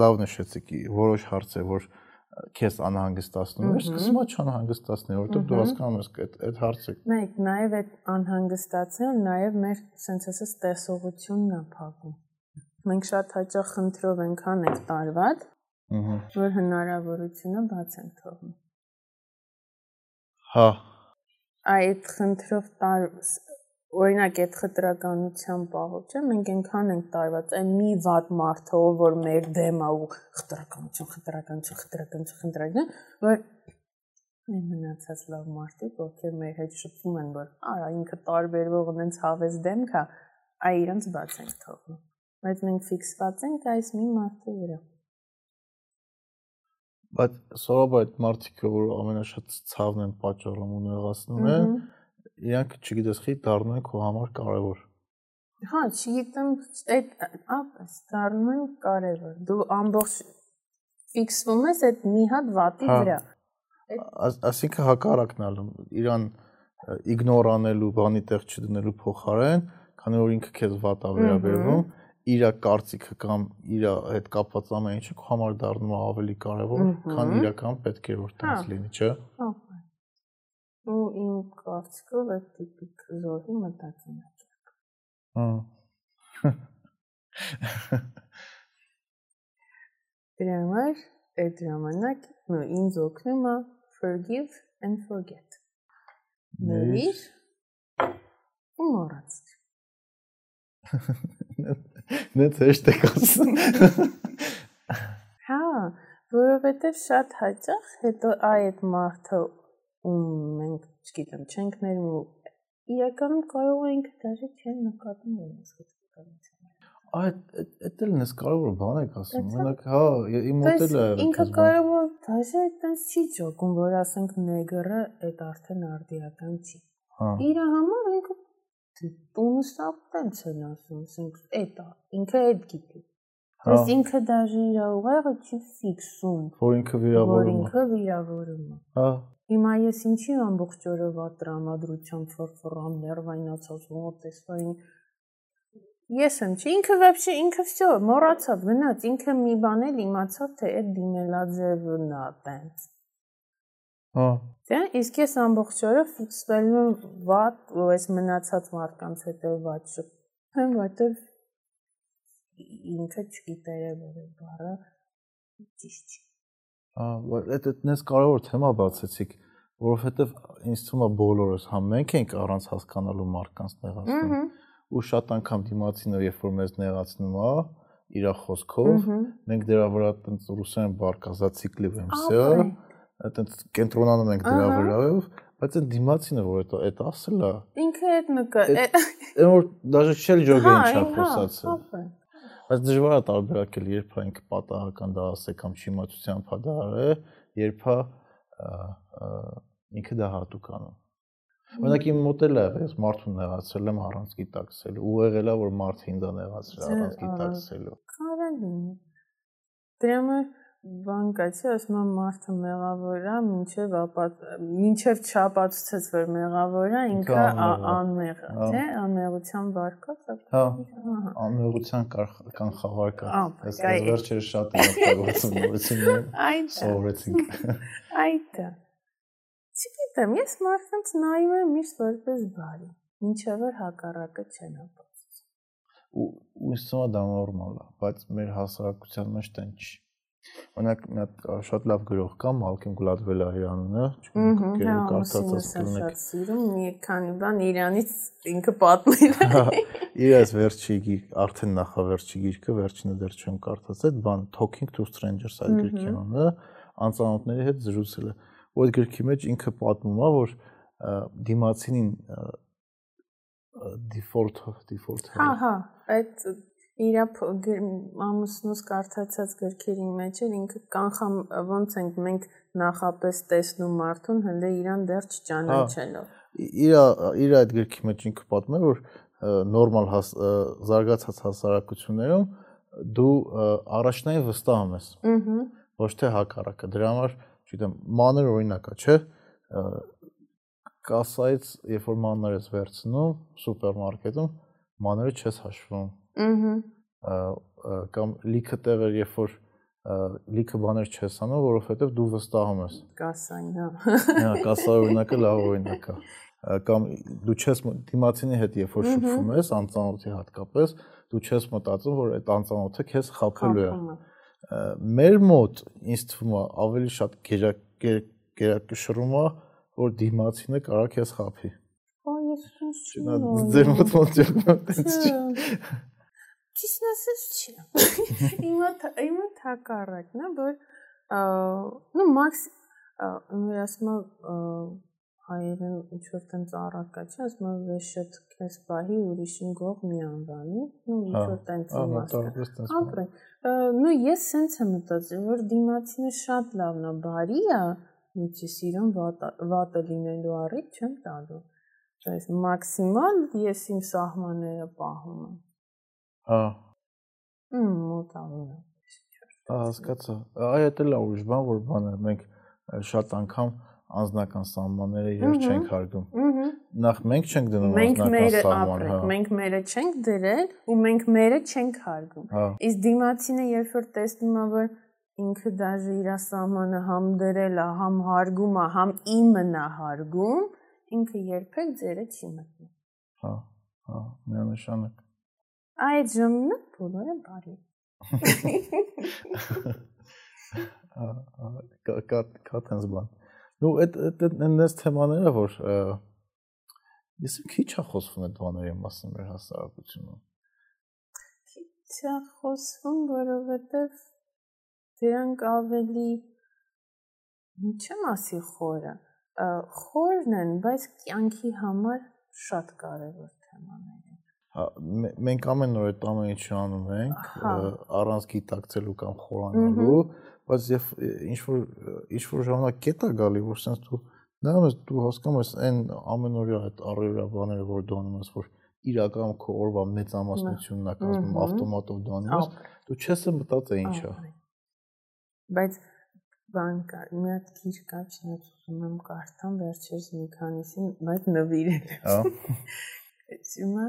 լավ նշեցիք որոշ հարցեր, որ քեզ անհանգստացնում է, սկսում է չանհանգստացնել, որովհետև դու հասկանում ես այդ այդ հարցը։ Մեկ նաև այդ անհանգստացնել նաև մեր sense ասած տեսողությունն է փակում։ Մենք շատ հաճախ խնդրով ենք անենք տարված, որ հնարավորությունը բաց են թողնում։ Հա։ Այդ խնդրով տար օրինակ այդ խտրականության պահով, չէ՞, մենք այնքան ենք տարված այն մի վատ մարդը, որ մեր դեմ է ու խտրականություն, խտրականություն, խտրականություն, խտրականություն, որ մեր մնացած լավ մարդիկ, ովքեր մեր հետ շփվում են, որ արա ինքը տարբերվող ունենց հավես դեմք է, այ իրանց բաց ենք թողնում։ Բայց մենք ֆիքսված ենք այս մի մարդի վրա։ Բայց սովորաբար այդ մարդիկը, որ ամենաշատ ցավն են պատճառում ու նեղացնում են, իրանք չգիտես խի դառնում են քո համար կարևոր։ Հա, չգիտեմ, այդ ապս դառնում են կարևոր։ Դու ամբողջ ֆիքսվում ես այդ մի հատ վատի հա։ վրա։ Այսինքն հակառակն ալում, իրան իգնոր անելու, բանի տեղ չդնելու փոխարեն, քանի որ ինքը քեզ վատ է վերաբերվում, իր կարծիքը կամ իր հետ կապված ամեն ինչը քո համար դառնում է ավելի կարևոր, քան իրական պետք է որ տես լինի, չէ՞։ Հա։ ու իմ կարծիքով այդ տիպիկ զորի մտածելակերպ։ Հա։ Դրա համար այդ ժամանակ նո ինձ օգնում է forgive and forget։ Ներիր ու մոռացիր։ Նենց հեշտ է ասում։ Հա, որովհետև շատ հաճախ հետո այդ մարդը ում մենք, չգիտեմ, չենք ներում իրականում կարող ինքը դաժե չեն նկատում իրենց խցիկականությունը Այդ այդ էլ նես կարևոր բան եք ասում։ Մենակ հա, իմ մոտ էլ է Ինքը կարևոր դաժե այտենց չի ճոգում, որ ասենք նեգրը այդ արդեն արդիական չի։ Հա։ Իր համար ինքը տունը սա տենց են ասում, ասենք էտա, ինքը այդ գիտի։ Հա։ Բայց ինքը դաժե իր ուղեղը չի ֆիքսում, որ ինքը վիրավորում է։ Որ ինքը վիրավորում է։ Հա։ Հիմա ես ինչի ամբողջ օրը վատ տրամադրությամբ ֆորֆորամ, ներվայնացած, ոտես, այն Ես եմ, չի ինքը вообще ինքը всё, մոռացավ, գնաց, ինքը մի բան էլ իմացավ, թե այդ դիմելաձևն է տենց։ Հա։ Դե իսկ ես ամբողջ օրը ֆիքսվել եմ վատ, ու այս մնացած մարդկանց հետո վատ շփեմ, որտեվ ինքը չգիտեր որ այդ բառը ճիշտ չի։ Հա, այդ այդպես կարևոր թեմա բացեցիք, որովհետև ինձ թվում է բոլորս հա մենք ենք առանց հասկանալու մարդկանց տեղացնում։ Ահա ու շատ անգամ դիմացինը երբ որ մեզ նեղացնում է իր խոսքով մենք դրա վրա տենց ռուսերեն բարկազացիկլիվ եմ սա այտենց կենտրոնանում ենք դրա վրայով բայց այն դիմացինը որ այդ այդ ասել է ինքը այդ նկա այն որ դաժե չել ջոգը ինչա խոսացել բայց դժվար է տարբերակել երբ հա ինքը պատահական դա ասե կամ չիմացությամբ հա դա արե երբ հա ինքը դա հատուկ անում Օրինակ իմ մոդել է եղել, ես մարդուն նեղացրել եմ առանց գիտակցելու, ու եղել է որ մարդը ինձ է նեղացրել առանց գիտակցելու։ Կարող է։ Դրա համար բան կա, չէ, ասում եմ մարդը մեղավոր է, ինչև ապատ, ինչև չապացուցեց, որ մեղավոր է, ինքը անմեղ է, թե անմեղության վարկած է։ Հա։ Անմեղության կանխավարկը։ Այս վերջերս շատ եմ օգտագործում նորությունները։ Այդ։ Սովորեցինք։ Այդ։ Չգիտեմ, ես մարդկանց նայում եմ միշտ որպես բարի, ինչեւ որ հակառակը չեն ապացուցում։ Ու թվում է դա նորմալ է, բայց մեր հասարակության մեջ տեն չի։ Օրինակ մի հատ շատ լավ գրող կա Մալքեմ Գլադվելահյանունը, չգիտեմ, կարծացած կլինեք։ Շատ սիրում մի քանի բան Իրանից ինքը պատմել է։ հա, Իր այս վերջի գիրք, արդեն նախավերջի գիրքը, վերջինը դեռ չեմ կարդաց, այդ բան Talking to Strangers այդ գրքի անունը, անծանոթների հետ զրուցել է ու այդ գրքի մեջ ինքը պատմում է, որ դիմացինին default default Հա, հա, այդ իրա ամուսնուս կարդացած գրքերի մեջ էլ ինքը կանխամ ոնց ենք մենք նախապես տեսնում մարդուն հենց իրան դեռ չճանաչելով։ Իրա իրա այդ գրքի մեջ ինքը պատմում է որ նորմալ զարգացած հասարակություններում դու առաջնային վստահում ես։ Ահա ոչ թե հակառակը։ Դրա համար չգիտեմ, մանր օրինակ է, չէ՞։ Կասայից, երբ որ մաններ ես վերցնում սուպերմարկետում, մաները չես հաշվում։ Ահա կամ լիքը տեղեր, երբ որ լիքը բաներ չես անում, որովհետև դու վստահում ես։ Կասային, հա։ Հա, կասա օրինակը լավ օրինակ է կամ դու չես դիմացինի հետ երբ որ շփվում ես անծանոթի հատկապես դու չես մտածում որ այդ անծանոթը քեզ խափելու է մեր մոտ ինձ թվում է ավելի շատ գերակշռում է որ դիմացինը կարա քեզ խափի Ո ես ինչ ձեր մոտ ոնց է տենց չի Ճիշտ ասած չի Իմը իմը թակարակն է որ նո մաքս ու ասում հայերեն ինչ որ տենց առարկա չէ, ասում եմ վեշետ քեզ պահի ուրիշին գող մի անվանի, ու ինչ որ տենց իմաստը։ Ապրեն։ Նու ես սենց եմ մտածել, որ դիմացինը շատ լավն է, բարի է, միջի սիրուն վատը լինելու առիթ չեմ տալու։ Այս մաքսիմալ ես իմ սահմանները պահում եմ։ Հա։ Մմ, մոտավորը։ Հա, հասկացա։ Այ դա լավ ուրիշ բան, որ բանը մենք շատ անգամ անձնական սահմանները երբ չենք հարգում։ Նախ մենք չենք դնում անձնական սահման, հա։ Մենք մերը չենք դրել ու մենք մերը չենք հարգում։ հա։ Իսկ դիմացինը երբ որ տեսնում է որ ինքը դաժե իր սահմանը համ դրել է, համ հարգում է, համ իմն է հարգում, ինքը երբեք ձերը չի մտնում։ Հա, հա, միանշանակ։ Այդ ժամանակ բոլորը բարի։ Կա կա տես բան։ Ну, այդ այդ այնպես թեմաները, որ ես քիչ է խոսվում այդ բաների մասին մեր հասարակությունում։ Չէ, խոսվում, որովհետև դրանք ավելի չեմ ասի խորը, խորն են, բայց կյանքի համար շատ կարևոր թեմաներ մենք ամեն օր այդ ամեն ինչը անում ենք, առանց գիտակցելու կամ խորանալու, բայց եւ ինչ որ ինչ որ ժամանակ կետա գալի, որ sense դու նայում ես դու հասկանում ես այն ամենօրյա այդ առօրյա բաները, որ դու անում ես, որ իրական քո օրվա մեծամասնությունն է կազմում ավտոմատով դու անում ես, դու չես մտածել ինչա։ Բայց բան կա, մի հատ քիչ կա, չնայած ուզում եմ կարդամ վերջերս մի քանիսին, բայց նվիրել Հա։ Ուսումը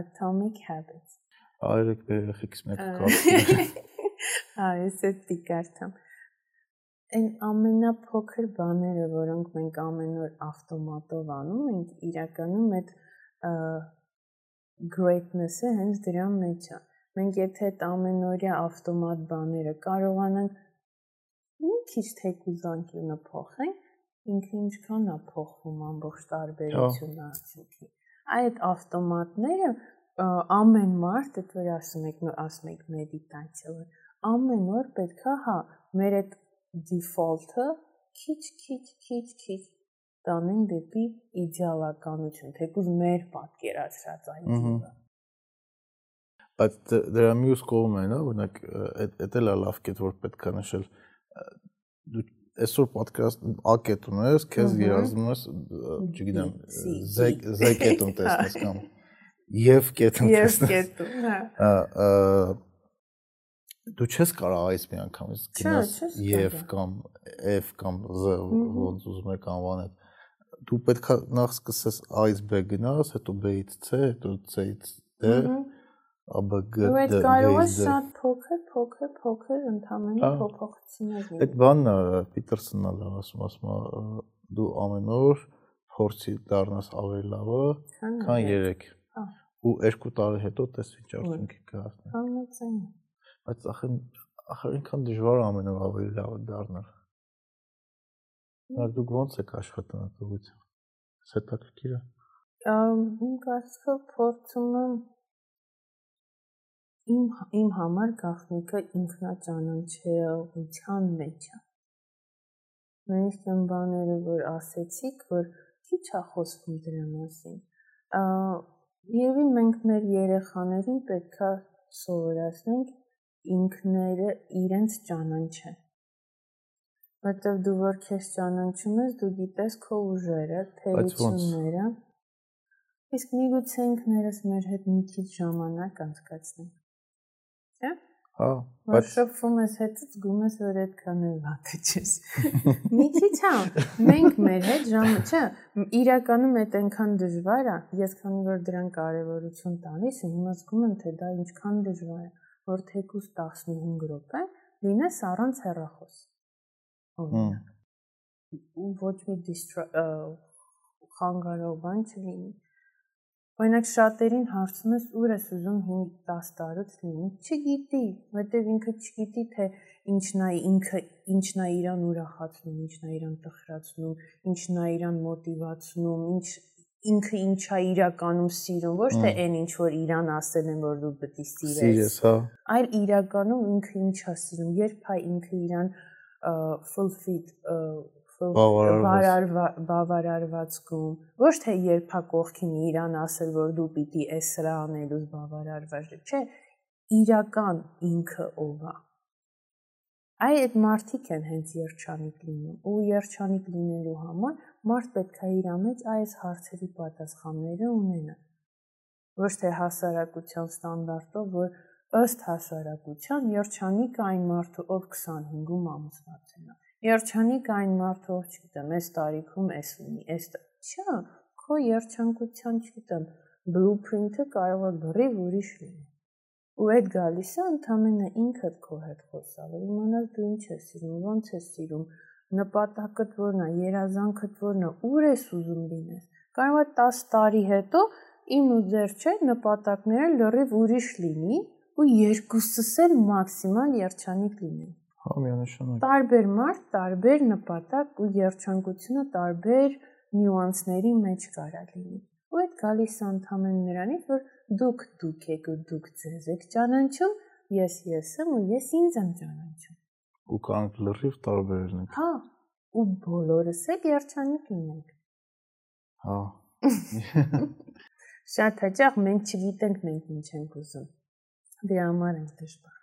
Atomic Habits։ Այրեք երեխեքս մեկ կարդամ։ Հա, ես էդ դի կարդամ։ Այն ամենափոքր բաները, որոնք մենք ամեն օր ավտոմատով անում ենք, իրականում այդ greatness-ը հենց դրա մեջ է։ Մենք եթե այդ ամենօրյա ավտոմատ բաները կարողանանք մի քիչ թեկուզանկյունը փոխենք, ինքը ինչքան է փոխվում ամբողջ տարբերությունը արդյունքի։ Այդ ավտոմատները ամեն մարդ, այդ որ ասում եք, ասում եք մեդիտացիա, ամեն օր պետքա, հա, մեր այդ default-ը քիչ-քիչ քիչ-քիչ տանեն դեպի իդեալականություն, թեկուզ մեր պատկերացրած այդինը։ Բայց դրա մյուս կողմը է, օրինակ, այդ էլ է լավ կետ, որ պետքա նշել, դու այսօր ոդկաստ ակետ ունես, քեզ երազում ես, չգիտեմ, զեկ զեկետում տեսնես կամ եւ կետում տեսնես։ Եվ կետում, հա։ Դու չես կարող այս մի անգամից գնաս եւ կամ f կամ z ոնց ուզում եք անվանել դու պետքա նախ սկսես a-ից b գնաս, հետո b-ից c, հետո c-ից d, ABG Ու այդ կարող է շատ փոքր, փոքր, փոքր ընդհանրապես փոփոխություններ լինի։ Այդ բանն է Պիտերսոնն է ասում, ասում է դու ամեն օր փորձի դառնաս ավելի լավը, քան 3։ Ու 2 տարի հետո տես ինչ արդյունքի կհասնի։ Համաձայն։ Բայց ախր ախր ինքան դժվար է ամեն օր ավելի լավը դառնալ։ Նա դուք ո՞նց եք աշխատում այդ ուղղությամբ։ Սետակիրը։ Ամ իմ կարծիքով փորձում եմ իմ իմ համար գաղտնիքը ինքնաճանաչելիության մեջ է։ Նույնիսկ այն բաները, որ ասեցիք, որ քիչ է խոսվում դրա մասին։ Եվի մենք մեր երեխաներին պետքա սովորացնենք ինքները իրենց ճանաչեն։ Որտեվ դու որ քեզ ճանաչում ես, դու գիտես քո ուժերը, թերությունները։ Իսկ միգուցե ինքներս մեր հետ մի քիչ ժամանակ անցկացնենք Հա, բայց շփվում ես հետը զգում ես, որ այդքան էլ վատ չես։ Մի քիչ հա, մենք մեր հետ ժամը, չէ, իրականում այդ այնքան դժվար է, ես քանի որ դրան կարևորություն տալիս եմ, հիմա զգում եմ, թե դա ինչքան դժվար է, որ թեկուս 15 րոպե լինես առանց հեռախոս։ Օրինակ։ Ու ոչ մի խանգարող բան չլինի։ Օրինակ շատերին հարցում ես ուր ես ուզում 5-10 տարուց լինի, չգիտի, որտեվ ինքը չգիտի թե ինչն է ինքը ինչն է իրան ուրախացնում, ինչն է իրան տխրացնում, ինչն է իրան մոտիվացնում, ինչ ինքը ինչա իրականում սիրում, ոչ թե այն ինչ որ իրան ասել են որ դու պետք է սիրես։ Սիրես, հա։ Այլ իրականում ինքը ինչա սիրում, երբ հա ինքը իրան fulfilled բավարարվածքում ոչ թե երբա կողքին իրան ասել որ դու պիտի էս սրա անելուց բավարարված չէ իրական ինքը ով է այ այդ մարդիկ են հենց երջանիկ լինում ու երջանիկ լինելու համար մարդ պետք է իր մեջ այս հարցերի պատասխանները ունենա ոչ թե հասարակության ստանդարտով որ ըստ հասարակության երջանիկ այն մարդը ով 25-ում ամուսնացել է Երջանիկ այն մարդը, ով չգիտեմ, այս տարիքում էս ունի, այս չէ, քո երջանկության, չգիտեմ, blueprint-ը կարող է բռիվ ուրիշ լինի։ Ու այդ գալիս է ընդամենը ինքդ քո հետ խոսալ, իմանալ դու ինչ ես սիրում, ոնց ես սիրում, նպատակդ որն է, երազանքդ որն է, ուր ես ուզում լինես։ Կարող է 10 տարի հետո իմ ու ձեր չէ նպատակները լրիվ ուրիշ լինի ու երկուսս էլ մաքսիմալ երջանիկ լինեն։ Հա, միանշանակ։ Տարբեր մարդ, տարբեր նպատակ ու երջանկությունը տարբեր նյուանսների մեջ կարա լինի։ ու այդ գալիս անդամեն նրանից, որ դուք դուք եք ու դուք ձեզ եք ճանաչում, ես ես եմ ու ես ինձ եմ ճանաչում։ Ու կանք լրիվ տարբերն ենք։ Հա, ու բոլորս էլ երջանիկ լինենք։ Հա։ Շատ հաճախ մենք չգիտենք մենք ինչ ենք ուզում։ Դրա համար ենք դժվար։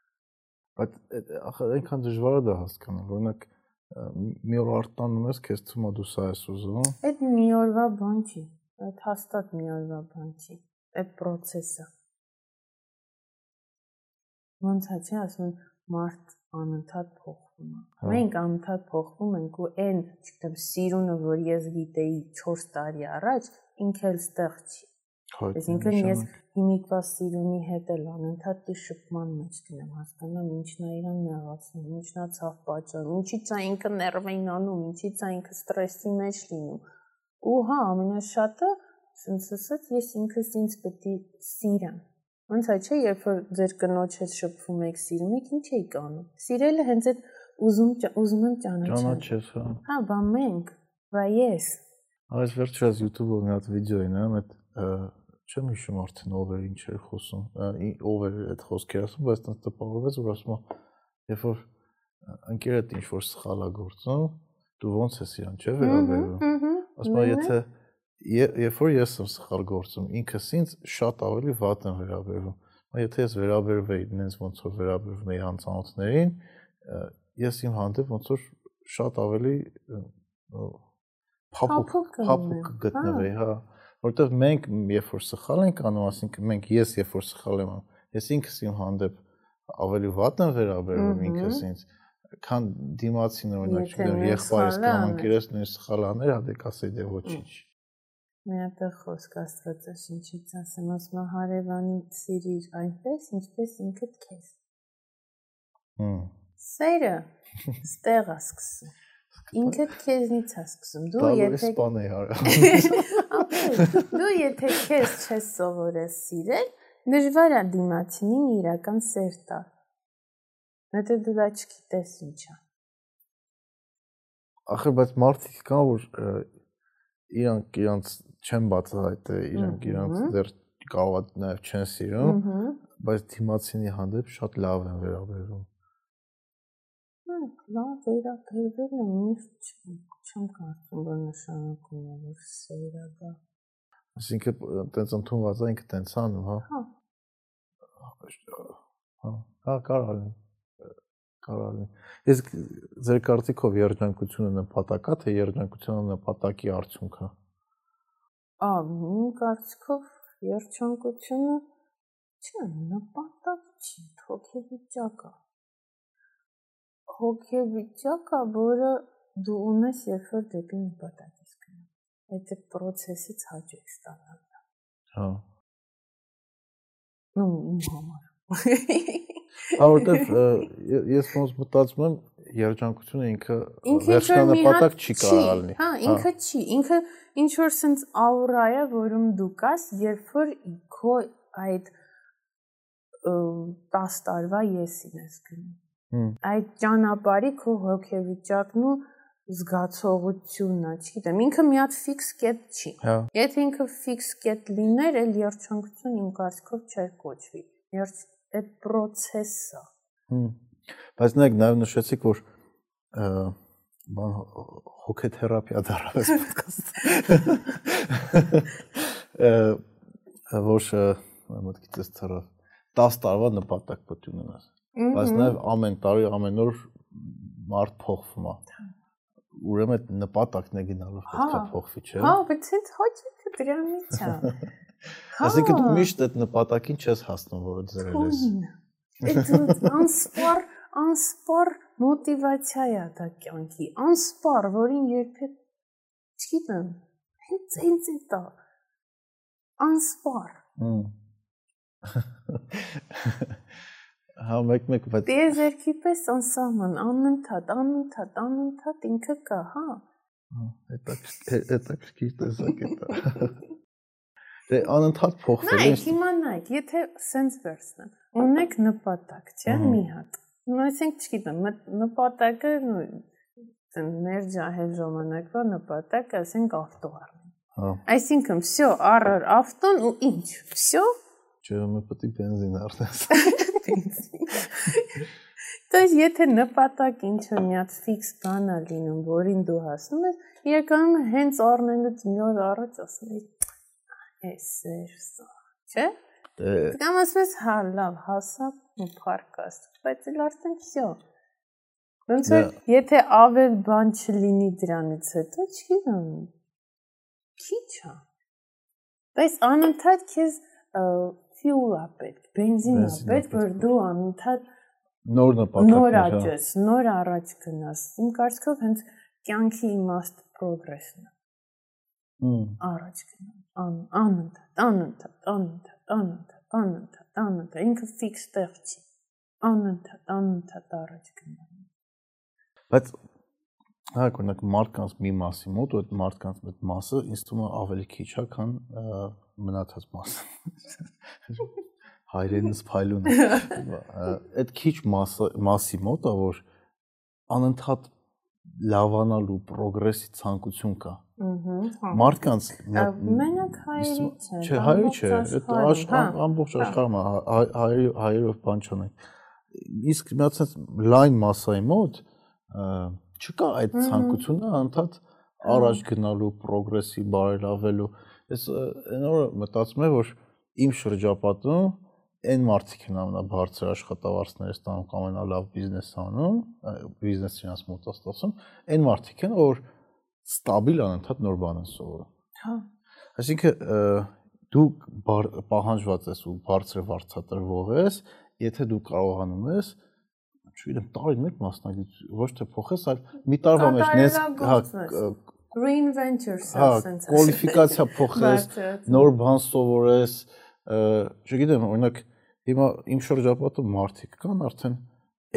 Բայց ախր այնքան դժվար է դա հասկանալ, օրինակ մի օր արտանում ես, քեզ թվում է դու սա ես ուզում։ Այդ մի օրվա բան չի։ Այդ հաստատ մի օրվա բան չի։ Այդ process-ը։ Ոնց է, չէ, ասում մարդ անընդհատ փոխվում է։ հա։ Մենք անընդհատ փոխվում ենք ու այն, չգիտեմ, սիրունը, որ ես գիտեի 4 տարի առաջ, ինքը էլ ստեղ չի։ Այսինքն ես հիմիկվա սիրունի հետ էլ անընդհատ դի շփման մեջ դինեմ, հասկանամ ինչն է իրան նեղացնում, ինչն է ցավ պատճառում, ինչի՞ց է ինքը ներվային անում, ինչի՞ց է ինքը ստրեսի մեջ լինում։ Ու հա, ամենաշատը, ասենց ասած, ես ինքս ինձ պետք է սիրեմ Ոնց է, չէ, երբ որ ձեր կնոջ հետ շփվում եք, սիրում եք, ինչ եք անում։ Սիրելը հենց այդ ուզում ուզում եմ ճանաչել։ Ճանաչես, հա։ Հա, բա մենք, բա ես։ Այս վերջերս YouTube-ով մի հատ վիդեո հա, այդ չեմ հիշում արդեն ով էր ինչ էր խոսում, ով էր այդ խոսքերը ասում, բայց այնց տպավորվեց, որ ասում է, երբ որ ընկերդ ինչ որ սխալ է գործում, դու ոնց ես իրան, չէ՞ վերաբերվում։ Ասում է, եթե երբ որ ես եմ սխալ գործում, ինքս ինձ շատ ավելի վատ եմ վերաբերվում։ Եթե ես վերաբերվեի նենց ոնց որ վերաբերվում էի անծանոթներին, ես իմ հանդեպ ոնց որ շատ ավելի փափուկ փափուկ գտնվեի, հա, որովհետև մենք երբ որ սխալ ենք անում, ասինքն մենք ես երբ որ սխալ եմ անում, ես ինքս իմ հանդեպ ավելի վատ եմ վերաբերվում ինքս ինձ քան դիմացին օրինակ չգիտեմ եղբայրս կամ ընկերս նույն սխալ աներ, հա դե կասեի դե ոչինչ Մի հատ խոսք Աստվածաշ ինչից ասեմ, ասում է հարևանի սիրիր այնպես, ինչպես ինքդ քեզ։ Հմ։ Սերը ստեղ է սկսում։ Ինքդ քեզնից է սկսում։ Դու եթե սպան է հարա։ Դու եթե քեզ չես սովորել սիրել, դժվար է դիմացինին իրական սեր տալ։ Եթե դու դա չգիտես ինչա։ Ախր բայց մարդիկ կան որ իրանք իրանք չեն բացահայտել իրենք իրանք դեռ կարող է նաև չեն սիրում, բայց դիմացինի հանդեպ շատ լավ են վերաբերվում։ Լավ վերաբերվելը միշտ չեմ կարծում, որ նշանակում է որ սերը դա։ Այսինքն տենց ընդունված է ինքը տենց անում, հա։ Հա։ Հա, հա կարող է կարող է։ Իսկ ձեր կարծիքով երջանկությունը նպատակ է, թե երջանկությունը նպատակի արդյունք է։ Ա, իմ կարծիքով երջանկությունը չէ, նպատակ չի, հոգեվիճակ է։ Հոգեվիճակ է, որը դու ունես, երբ որ դեպի նպատակ ես գնում։ Այդ է process-ից հաճ ես ստանալ։ Հա։ Ну, իմ համար։ Հա, որտեվ ես ոնց մտածում եմ, երջանկությունը ինքը վերջնանպատակ չի կարող լինի։ Հա, ինքը չի, ինքը ինչ որ sense աուրա է, որում դու կաս, երբ որ քո այդ 10 տարվա եսին ես գնում։ Այդ ճանապարհի քո հոգեվիճակն ու զգացողությունն է, չգիտեմ, ինքը մի հատ ֆիքս կետ չի։ Հա։ Եթե ինքը ֆիքս կետ լիներ, էլ երջանկություն իմ կարծիքով չէր կոչվի։ Երբ այդ process-ը։ Բայց նայեք, նաև նշեցիք, որ բան հոգեթերապիա դարավես ոդկաստ։ Որ մտքից ցարավ 10 տարվա նպատակ պետք ունենաս։ Բայց նաև ամեն տարի ամեն օր մարդ փոխվում է։ Ուրեմն այդ նպատակն է գնալով պետք է փոխվի, չէ՞։ Հա, բայց ինձ հաճելի դրանից է։ Այսինքն դու միշտ այդ նպատակին չես հասնում, որը ձեռել ես։ Այդ անսպար անսպար մոտիվացիա է դա կյանքի, անսպար, որին երբեք չգիտեմ, հենց հենց դա անսպար Հա մեկ-մեկ բայց Տիեզերքի պես անսահման, անընդհատ, անընդհատ, անընդհատ ինքը կա, հա։ Հետաքրքիր տեսակ է դա։ Դե անընդհատ փոխվել է։ Նայ, հիմա նայ, եթե սենց վերցնեմ, ունեք նպատակ, չէ՞, մի հատ Ну, այսինքն չգիտեմ, նպատակը մեր ջահել ժամանակվա նպատակը, ասենք ավտո առնի։ Հա։ Այսինքն, всё, առր ավտոն ու ինչ։ Всё։ Չէ, մը պետք է բենզին առնես։ То есть եթե նպատակ ինչ-որ մի հատ ֆիքս բան է լինում, որին դու հասնում ես, իրականում հենց առնելուց մի օր առաջ ասում ես, էս էր սա, չէ՞։ Կամ ասում ես, հա, լավ, հասա ու փարկաս, բայց էլ արդեն всё։ Ոնց որ եթե ավել բան չլինի դրանից հետո, չգիտեմ։ Քիչ է։ Բայց անընդհատ քեզ ֆյուլ է պետք, բենզին է պետք, որ դու անընդհատ նոր նպատակներ, նոր աճես, նոր առաջ գնաս։ Իմ կարծիքով հենց կյանքի իմաստ progress-ն է։ Առաջ գնալ, անընդհատ, անընդհատ, անընդհատ, անընդհատ, անընդհատ, անընդհատ, ինքը ֆիքս տեղ չի։ Անընդհատ, անընդհատ առաջ գնալ։ Բայց հա օրինակ մարդկանց մի մասի մոտ ու այդ մարդկանց այդ մասը ինձ թվում է ավելի քիչ է, քան մնացած մասը հայրենից փայլուն է։ Այդ քիչ մասը մասի մոտ է որ անընդհատ լավանալու պրոգրեսի ցանկություն կա։ Ահա։ Մարդկանց Մենակ հայերից է։ Չէ, հայերի չէ, այդ ամբողջ աշխարհում հայերի հայերով բան չունենք։ Իսկ մի հատ լայն massայի մոտ չկա այդ ցանկությունը անընդհատ առաջ գնալու, պրոգրեսի բարելավելու։ Ես այն օրը մտածում եմ, որ իմ շրջապատում այն մարդիկ են ամենաբարձր աշխատավարձները ստանում կամ ամենալավ բիզնես անում, բիզնեսը իրancs մոտաստացում, այն մարդիկ են, որ ստաբիլ անընդհատ նոր բան են սովորում։ Հա։ Այսինքն դու պահանջված ես ու բարձր վարձատրվող ես, եթե դու կարողանում ես, չգիտեմ, տարին մեկ մասնագիտ ոչ թե փոխես, այլ մի տարվա մեջ նես հա reinvent yourself sense։ Հա, կվալիֆիկացիա փոխես, նոր բան սովորես, չգիտեմ, օրինակ հիմա իմ շրջապատում մարդիկ կան արդեն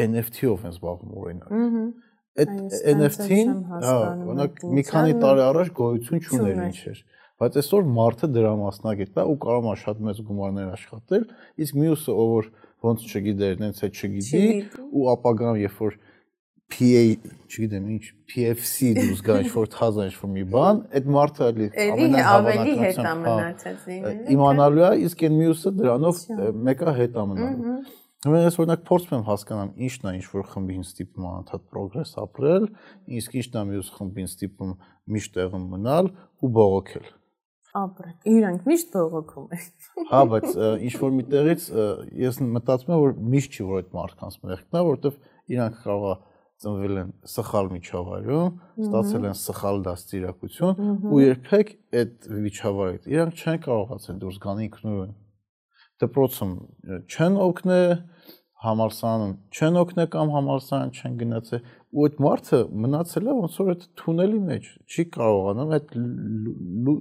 NFT-ով են զբաղվում օրինակ։ Ահա Այդ NFT-ին, հա, օրինակ մի քանի տարի առաջ գոյություն չուներ ինչ էր, բայց այսօր մարդը դրա մասնագետ է ու կարող է շատ մեծ գումարներ աշխատել, իսկ մյուսը ով որ ոնց չգիտեր, նենց է չգիտի ու ապագան երբ որ PA, չգիտեմ ինչ, PFC դուրս գա ինչ-որ թազա ինչ-որ մի բան, այդ մարդը էլի ավելի հետ է մնացած լինել։ Իմանալու է, իսկ այն մյուսը դրանով մեկը հետ մնալու։ Ուրեմն ես օրինակ փորձում եմ հասկանամ ինչն է ինչ-որ խմբին ստիպում անընդհատ պրոգրես ապրել, իսկ ինչն է մյուս խմբին ստիպում միշտ տեղում մնալ ու բողոքել ապրել։ Իրանք միշտ բողոքում են։ Հա, բայց ինչ որ միտեղից ես մտածում եմ որ միշտ չի որ այդ մարդկանց մեղքն է, որովհետև իրանք կարող է ծնվել են սխալ միջավայրում, ստացել են սխալ դաստիարակություն ու երբեք այդ միջավայրից իրանք չեն կարողացել դուրս գան ինքնուրույն։ Դպրոցում չեն օգնել, համալսարանում չեն օգնել կամ համալսարան չեն գնացել ու այդ մարդը մնացել է ոնց որ այդ թունելի մեջ չի կարողանում այդ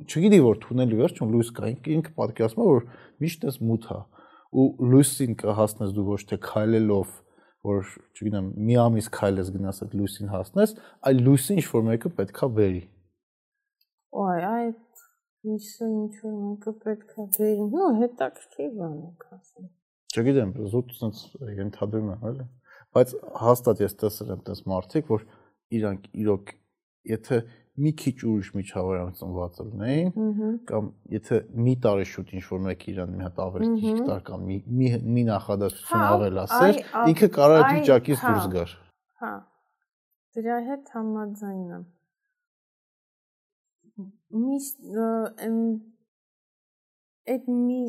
չգիտի որ թունելի վերջում լույս կա ինքը պատկերացնում է որ միշտ էս մութ է ու լույսին կհասնես դու ոչ թե քայլելով որ չգիտեմ մի ամիս քայլես գնաս այդ լույսին հասնես, այլ լույսը ինչ որ մեկը պետքա բերի։ Ոայ, այդ լույսը ինչ որ մեկը պետքա բերի։ Նո, հետաքրքիր բան եք ասում։ Չգիտեմ, զուտ sense ենթադրում եմ, էլի։ Բայց հաստատ ես տեսել եմ տես մարդիկ, որ իրանք իրոք եթե մի քիչ ուրիշ միջավայրում ծնված լինեին կամ եթե մի տարի շուտ ինչ որ մեկ իրան մի հատ ավելի քիչ տար կամ մի մի, մի նախադասություն հա, ավել ասեր, ինքը կարող է վիճակից հա, դուրս գար։ Հա։ Դրա հետ համաձայն եմ։ Միշտ այդ մի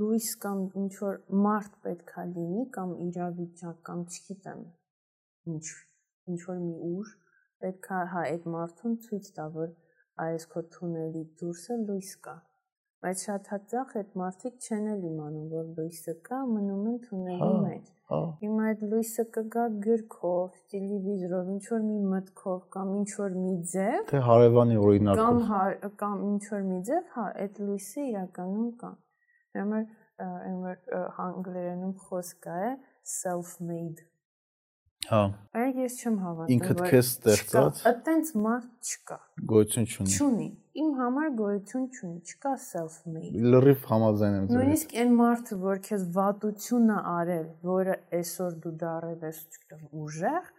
լույս կամ ինչ որ մարդ պետքա լինի կամ իրավիճակ կամ չգիտեմ ինչ ինչ որ մի ուժ պետքա հա այդ մարդուն ցույց տա, որ այս քո թունելի դուրսը լույս կա։ Բայց շատ հաճախ այդ մարդիկ չեն էլ իմանում, որ լույսը կա, մնում են թունելի մեջ։ Հիմա այդ լույսը կգա գրքով, տելևիզորով, ինչ որ մի մտքով կամ ինչ որ մի ձև, թե հարևանի օրինակով կամ հա, կամ ինչ որ մի ձև, հա, այդ լույսը իրականում կա։ Համար այն որ հանգլերենում խոսք է self-made Հա։ Բայց ես չեմ հավատում, Ինքդ քեզ ստեղծած։ Այդտենց մարդ չկա։ Գոյություն չունի։ Չունի։ Իմ համար գոյություն չունի, չկա self-made։ Լրիվ համաձայն եմ ձեզ։ Նույնիսկ այն մարդը, որ քեզ վատություն է արել, որը այսօր դու դարել ես, ուժեղ,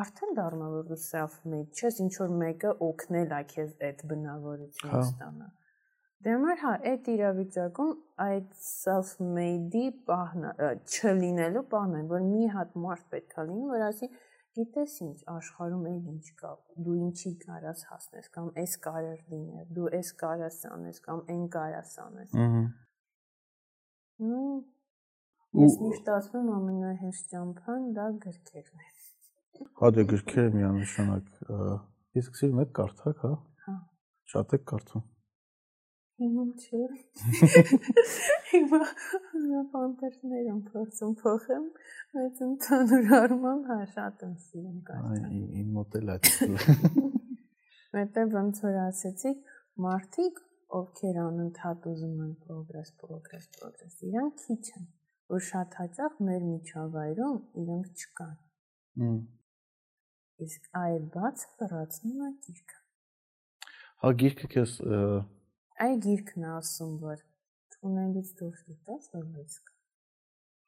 արդեն դառնա որ դու self-made չես, ինչ որ մեկը օգնել է քեզ այդ բնավորությունը ստանա։ Դե մար հա, այդ իրավիճակում այդ self-made-ի պահնը չլինելու պահն է, որ մի հատ մարդ պետքա լինի, որ ասի գիտես ինչ աշխարհում էլ ինչ կա դու ինչի կարաս հասնես կամ էս կարար լիներ դու էս կարաս անես կամ այն կարաս անես ըհը ну ես միշտ ասում եմ ամենահեշտ ճամփան դա գրքերն է Հա դե գրքերը միանշանակ իսկ սիրում եք կարդալ, հա։ Հա։ Շատ եք կարդում։ Հիմա չէ։ Հիմա պանտերներ եմ փորձում փոխեմ, բայց ընդհանուր առմամբ հա շատ եմ սիրում կարդալ։ Այ իմ մոդել այդ։ Մետև ոնց որ ասեցիք, մարդիկ, ովքեր անընդհատ ուզում են պրոգրես, պրոգրես, պրոգրես, իրանք քիչ են, որ շատ հաճախ մեր միջավայրում իրանք չկան։ իսկ այլ բաց լրացնում է գիրքը։ Հա գիրքը քեզ այ գիրքն է ասում որ ունելից դուրս գտած որ լույս կա։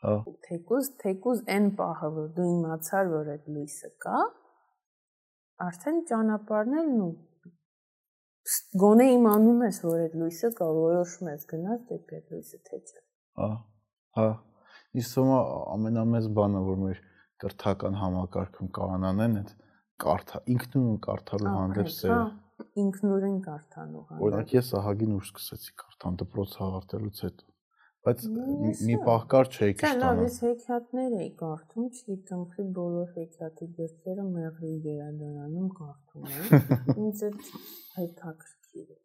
Հա։ Թեկուզ թեկուզ այն պահը որ դու իմացար որ այդ լույսը կա, արդեն ճանապարհներն ու գոնե իմանում ես որ այդ լույսը կա, որոշում ես գնաս դեպի այդ լույսը թե չէ։ Հա։ Հա։ Իսկ ո՞ւմ ամենամեծ բանը որ մեր կրթական համակարգում կանանեն այդ կարդա ինքնուրույն կարդալու հանդեպ սեր ինքնուրույն կարդալու հանդեպ օրինակ ես ահագին ուշ սկսեցի կարդալ դպրոց հավարտելուց հետո բայց մի պահ կար չէի քիչ տանը ես հեքիաթներ էի կարդում չգիտեմ խի բոլոր հեքիաթի գրքերը մեղրի գերադարանում կարդում էի ինձ այդ հետաքրքիր էր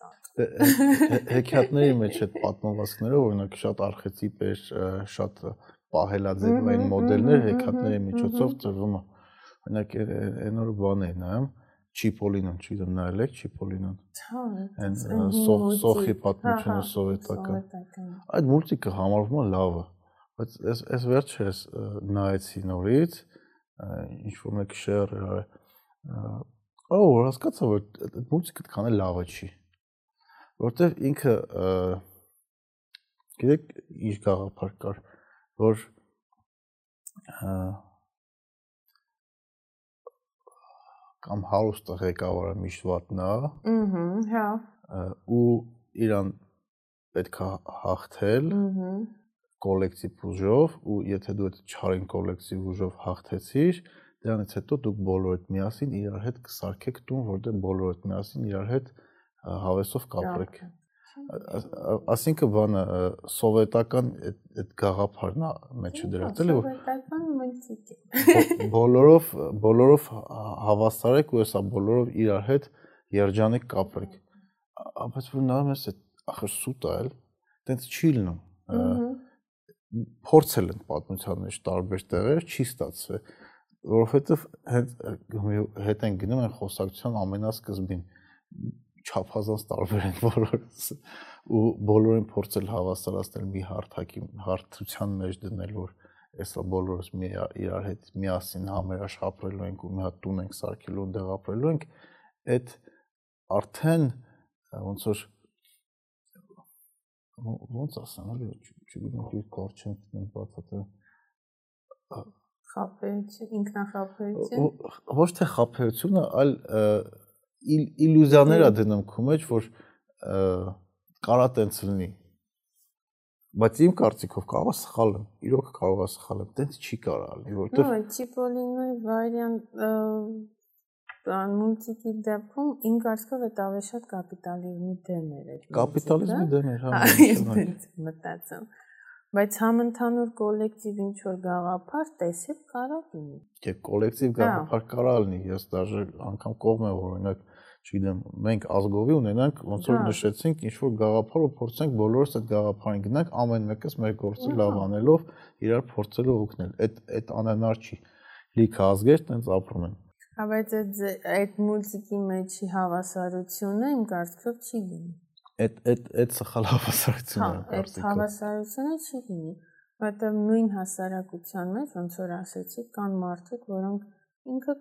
շատ հեքիաթների մեջ այդ պատմվածքները օրինակ շատ արխետիպ էր շատ պահելաձևային մոդելներ հեքիաթների միջոցով ծրվում է Օրինակ այն օր բան է նայում Չիպոլինոն, չգիտեմ նայել եք Չիպոլինոն։ Հա, սոխ սոխի պատմությունը սովետական։ Այդ մուլտիկը համարվում է լավը, բայց այս այս վերջը ես նայեցի նորից, ինչ որ մեկ շեր էր Ո՞վ հասկացա որ այդ մուլտիկը այդքան էլ լավը չի։ Որտեվ ինքը գիտեք իր գաղափար կար, որ կամ հարուստը ղեկավարը միշտ վատնա, ըհը, հա, ու իրան պետքա հաղթել, ըհը, կոլեկտիվ ուժով ու եթե դու այդ չարին կոլեկտիվ ուժով հաղթեցիր, դրանից հետո դուք բոլորդ միասին իրար հետ կսարքեք տուն, որտեղ բոլորդ միասին իրար հետ հավեսով կապրեք։ Այսինքն բանը սովետական այդ գաղափարն է մեջը դրած էլի որ սովետական մնցիկ Բոլորով բոլորով հավասարեք ու հեսա բոլորով իրար հետ երջանիկ կապրեք։ Բայց որ նայում ես այդ ախր սուտ է էլ, տենց չի լինում։ Փորձել են պատմության մեջ տարբեր տեղեր, չի ստացվել, որովհետև հենց հետ են գնում այն խոսակցության ամենասկզբին չափազանց տարբեր են բոլորս ու բոլորին փորձել հավասարացնել մի հարթակի հարթության մեջ դնել որ այսա բոլորս մի իրար հետ միասին համերաշխ ապրելու ենք ու մի հատ տուն ենք սարքելու ու դեղ ապրելու ենք այդ արդեն ոնց որ ոնց ասեմ էլի չգիտեմ ինչ կորչեմ դեմ բացատրեմ խափեություն ինքնախափեություն ոչ թե խափեությունը այլ իլյուզիաներ ա դնում քո մեջ, որ կարա տենց լինի։ Բայց իմ կարծիքով կարող է սխալ եմ, իրոք կարող է սխալ եմ, տենց չի կարա լինի, որովհետև Նո, Չիպոլինոյի վարիանտ բան մուլտիկի դեպքում իմ կարծիքով այդ ավեշատ կապիտալիզմի դերն էր։ Կապիտալիզմի դերն էր, հա։ Այդպես մտածում։ Բայց համընդհանուր կոլեկտիվ ինչ որ գաղափար տեսեք կարա լինի։ Չէ, կոլեկտիվ գաղափար հա։ կարա լինի, ես դաժե անգամ կողմ եմ որ օրինակ չգիտեմ, մենք ազգովի ունենանք, ոնց որ նշեցինք, ինչ որ գաղափար ու փորձենք բոլորս այդ գաղափարին գնանք, ամեն մեկս մեր գործը լավ անելով, իրար փորձելով օգնել։ Այդ այդ անհնար չի։ Լիքը ազգեր տենց ապրում են։ Հա, բայց այդ այդ մուլտիկի մեջի հավասարությունը իմ կարծիքով չի լինի։ Այդ այդ այդ սխալ հավասարությունը է կարծիքով։ Այդ հավասարությունը չի լինի, որտեղ նույն հասարակության մեջ, ոնց որ ասեցի, կան մարդիկ, որոնք ինքը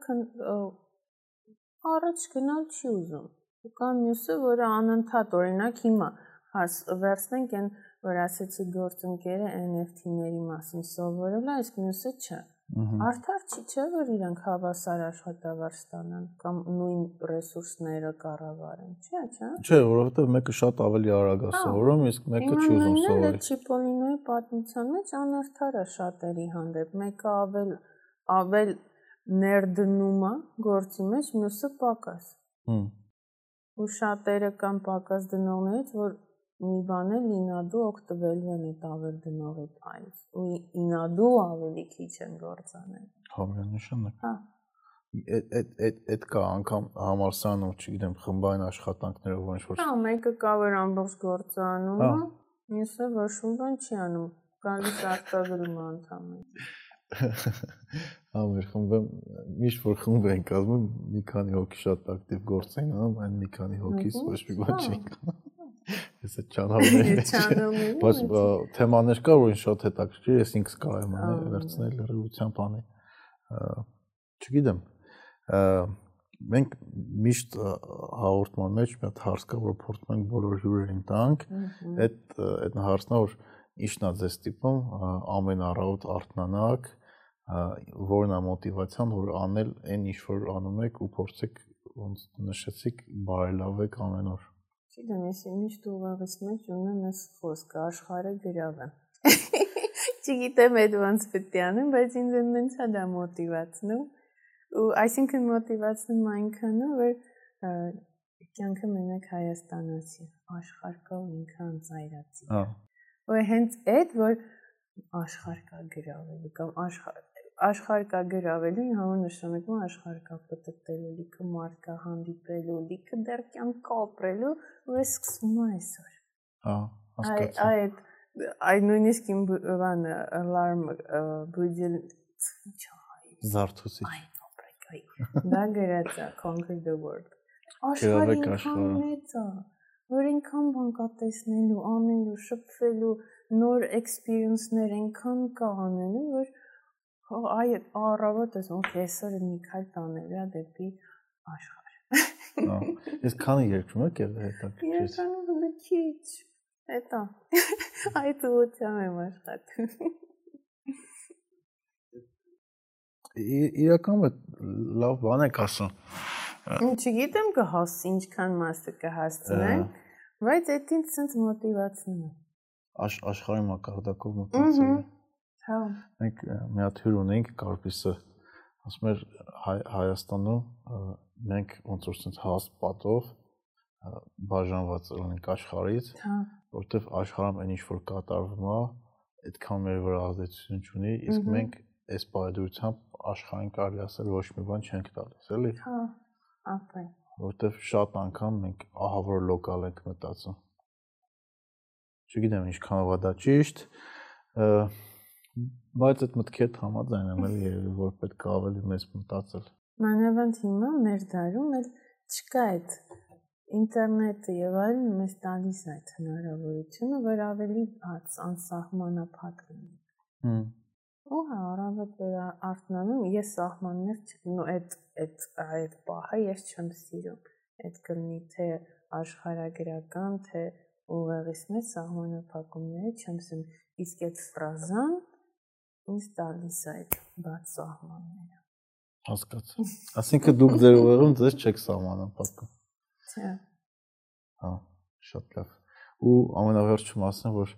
առաջ գնալ չի ուզում։ Ու կան մյուսը, որը անընդհատ օրինակ հիմա հաս վերցնենք այն, որ ասեցի գործընկերը NFT-ների մասին սովորել է, իսկ մյուսը չէ։ Արդար չի չէ որ իրենք հավասար աշխատավար ստանան կամ նույն ռեսուրսները կառավարեն, չէ՞, չէ։ Չէ, որովհետև մեկը շատ ավելի արագ է սովորում, իսկ մեկը չի ուզում սովորել։ Չիպոլինոյի պատմության մեջ անարդար է շատերի հանդեպ, մեկը ավել ավել ներդնում է գործի մեջ, մյուսը պակաս։ Հմ։ Ու շատերը կամ պակաս դնողներից, որ մի բան է ինադու օգտվելու են այդ ավել դնողի փայլից ու ինադու ավելի քիչ են գործանել հա միանշանակ հա այդ այդ այդ կա անգամ համալսարանում, չգիտեմ, խմբային աշխատանքներով ոնց որ Հա, մեկը կա որ ամբողջ գործանում է, մյուսը ոչ մի բան չի անում, գալիս արտադրում անդամ է։ Հա, մեր խմբը միշտ որ խումբ են կազմում, մի քանի հոգի շատ ակտիվ գործ են անում, այն մի քանի հոգից ոչ մի բան չի անում։ Ես այդ ճանապարհների մեջ։ Բայց թեմաներ կա, որ ինձ շատ հետաքրքիր, ես ինքս կարեմ անել, վերցնել լրիվությամբ անել։ Չգիտեմ, մենք միշտ հաղորդման մեջ մի հատ հարց կա, որ փորձում ենք բոլոր հյուրերին տանք։ Այդ այդ հարցն է, որ ի՞նչն է ձեզ տիպում ամեն առավոտ արթնանաք, որն է մոտիվացիան, որ անել այն ինչ որ անում եք ու փորձեք ոնց նշեցիք բարելավեք ամեն օր։ Չգիտեմ, ես միշտ ուղեղից մեջ ունեմ այս խոսքը աշխարհը գրավ է։ Չգիտեմ այդ ոնց պետք է անեմ, բայց ինձ այնց է դա մոտիվացնում։ Ու այսինքն մոտիվացնում այնքանը, որ կյանքը մենակ Հայաստանացի, աշխարհ կա ու ինքան ծայրացի։ Հա։ Ու հենց այդ որ աշխարհ կա գրավելու կամ աշխարհ աշխարհ կա գրավելու համար նշանակում աշխարհ կա պատտելու, լիքը մարդ կա հանդիպելու, լիքը դեռ կյանք ապրելու, ու ես սկսում եմ այսօր։ Հա, հասկացա։ Այդ այդ նույնիսկ իմ բան alarm բուջել զարթուցիչ։ Դա գրած է conquer the world։ Աշխարհի մեծ է, որ ինքան բան կա տեսնելու, անելու, շփվելու, նոր experience-ներ այնքան կա անելու, որ Հա, այ առավոտ ես ոնց այսօր մի քայլ տանել է դեպի աշխարհ։ ես քանի երկրում եք եղել հետաքրքիր։ Երկանում մի քիչ։ Հետո այդ ուղղությամբ եմ աշխատում։ Իրականում լավ բան եք ասում։ Չգիտեմ կհաս ինչքան մասը կհասցնեն, բայց այդ ինձ sense մոտիվացնում է։ Աշխարհի մակարդակով մոտիվացնում է։ Հա։ Մենք մի հատ հյուր ունենք Կարպիսը, ասում էր Հայաստանում մենք ոնց որ ցած հաստ պատով բաժանված ունենք աշխարհից, հա։ որովհետև աշխարհում այն ինչ որ կատարվում է, այդքան մեր վրա ազդեցություն չունի, իսկ մենք այս բարդությամբ աշխարհին կարելի ասել ոչ մի բան չենք տալիս, էլի։ Հա, ապա։ Որովհետև շատ անգամ մենք ահա որ լոկալ ենք մտածում։ Չգիտեմ ինչքանով է դա ճիշտ, Բայց այդ մտքի հետ համաձայն եմ էլի երևի որ պետք է ավելի մեծ մտածել։ Մանավանդ հիմա մեր դարում էլ չկա այդ ինտերնետը եւ այլն մեզ տալիս այդ հնարավորությունը, որ ավելի բաց անսահմանափակ լինի։ Հմ։ Ու հա, առավոտ որ արթնանում, ես սահմաններ չգնու այդ այդ այդ պահը ես չեմ սիրում։ Այդ կլինի թե աշխարհագրական, թե ուղեղից մեծ սահմանափակումները չեմ սիրում։ Իսկ այդ ֆրազան ինձ տալիս այդ բաց սահմանները։ Հասկացա։ Այսինքն դուք ձեր ուղեղում ձեզ չեք սահմանափակում։ Չէ։ Հա, շատ լավ։ Ու ամենավերջում ասեմ, որ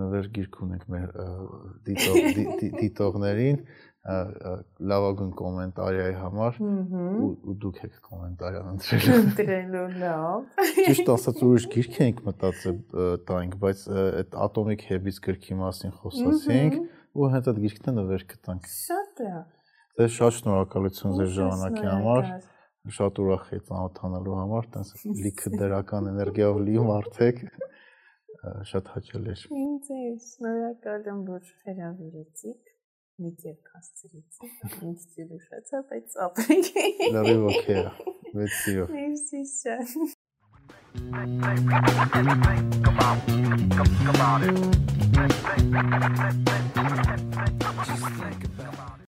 նվեր գիրք ունենք մեր դիտողներին լավագույն կոմենտարիայի համար ու դուք եք կոմենտարիան ընտրել։ Ընտրելու լավ։ Ճիշտ ասած ուրիշ գիրք ենք մտածել տանք, բայց այդ Atomic Habits գրքի մասին խոսացինք ու հենց այդ գիրքն է նվեր գտանք։ Շատ լավ։ Ձեզ շատ շնորհակալություն ձեր ժամանակի համար։ Շատ ուրախ եմ ծանոթանալու համար, տես լիքը դրական էներգիայով լի մարդեք։ Շատ հաճելի էր։ Ինձ է շնորհակալ եմ, որ հրավիրեցիք մի կերպ հասցրեցիք։ Ինձ ծիրուշացա, բայց ապրեք։ Լավ օքեյ։ Մեծիո։ Մերսի շատ։ Think about it.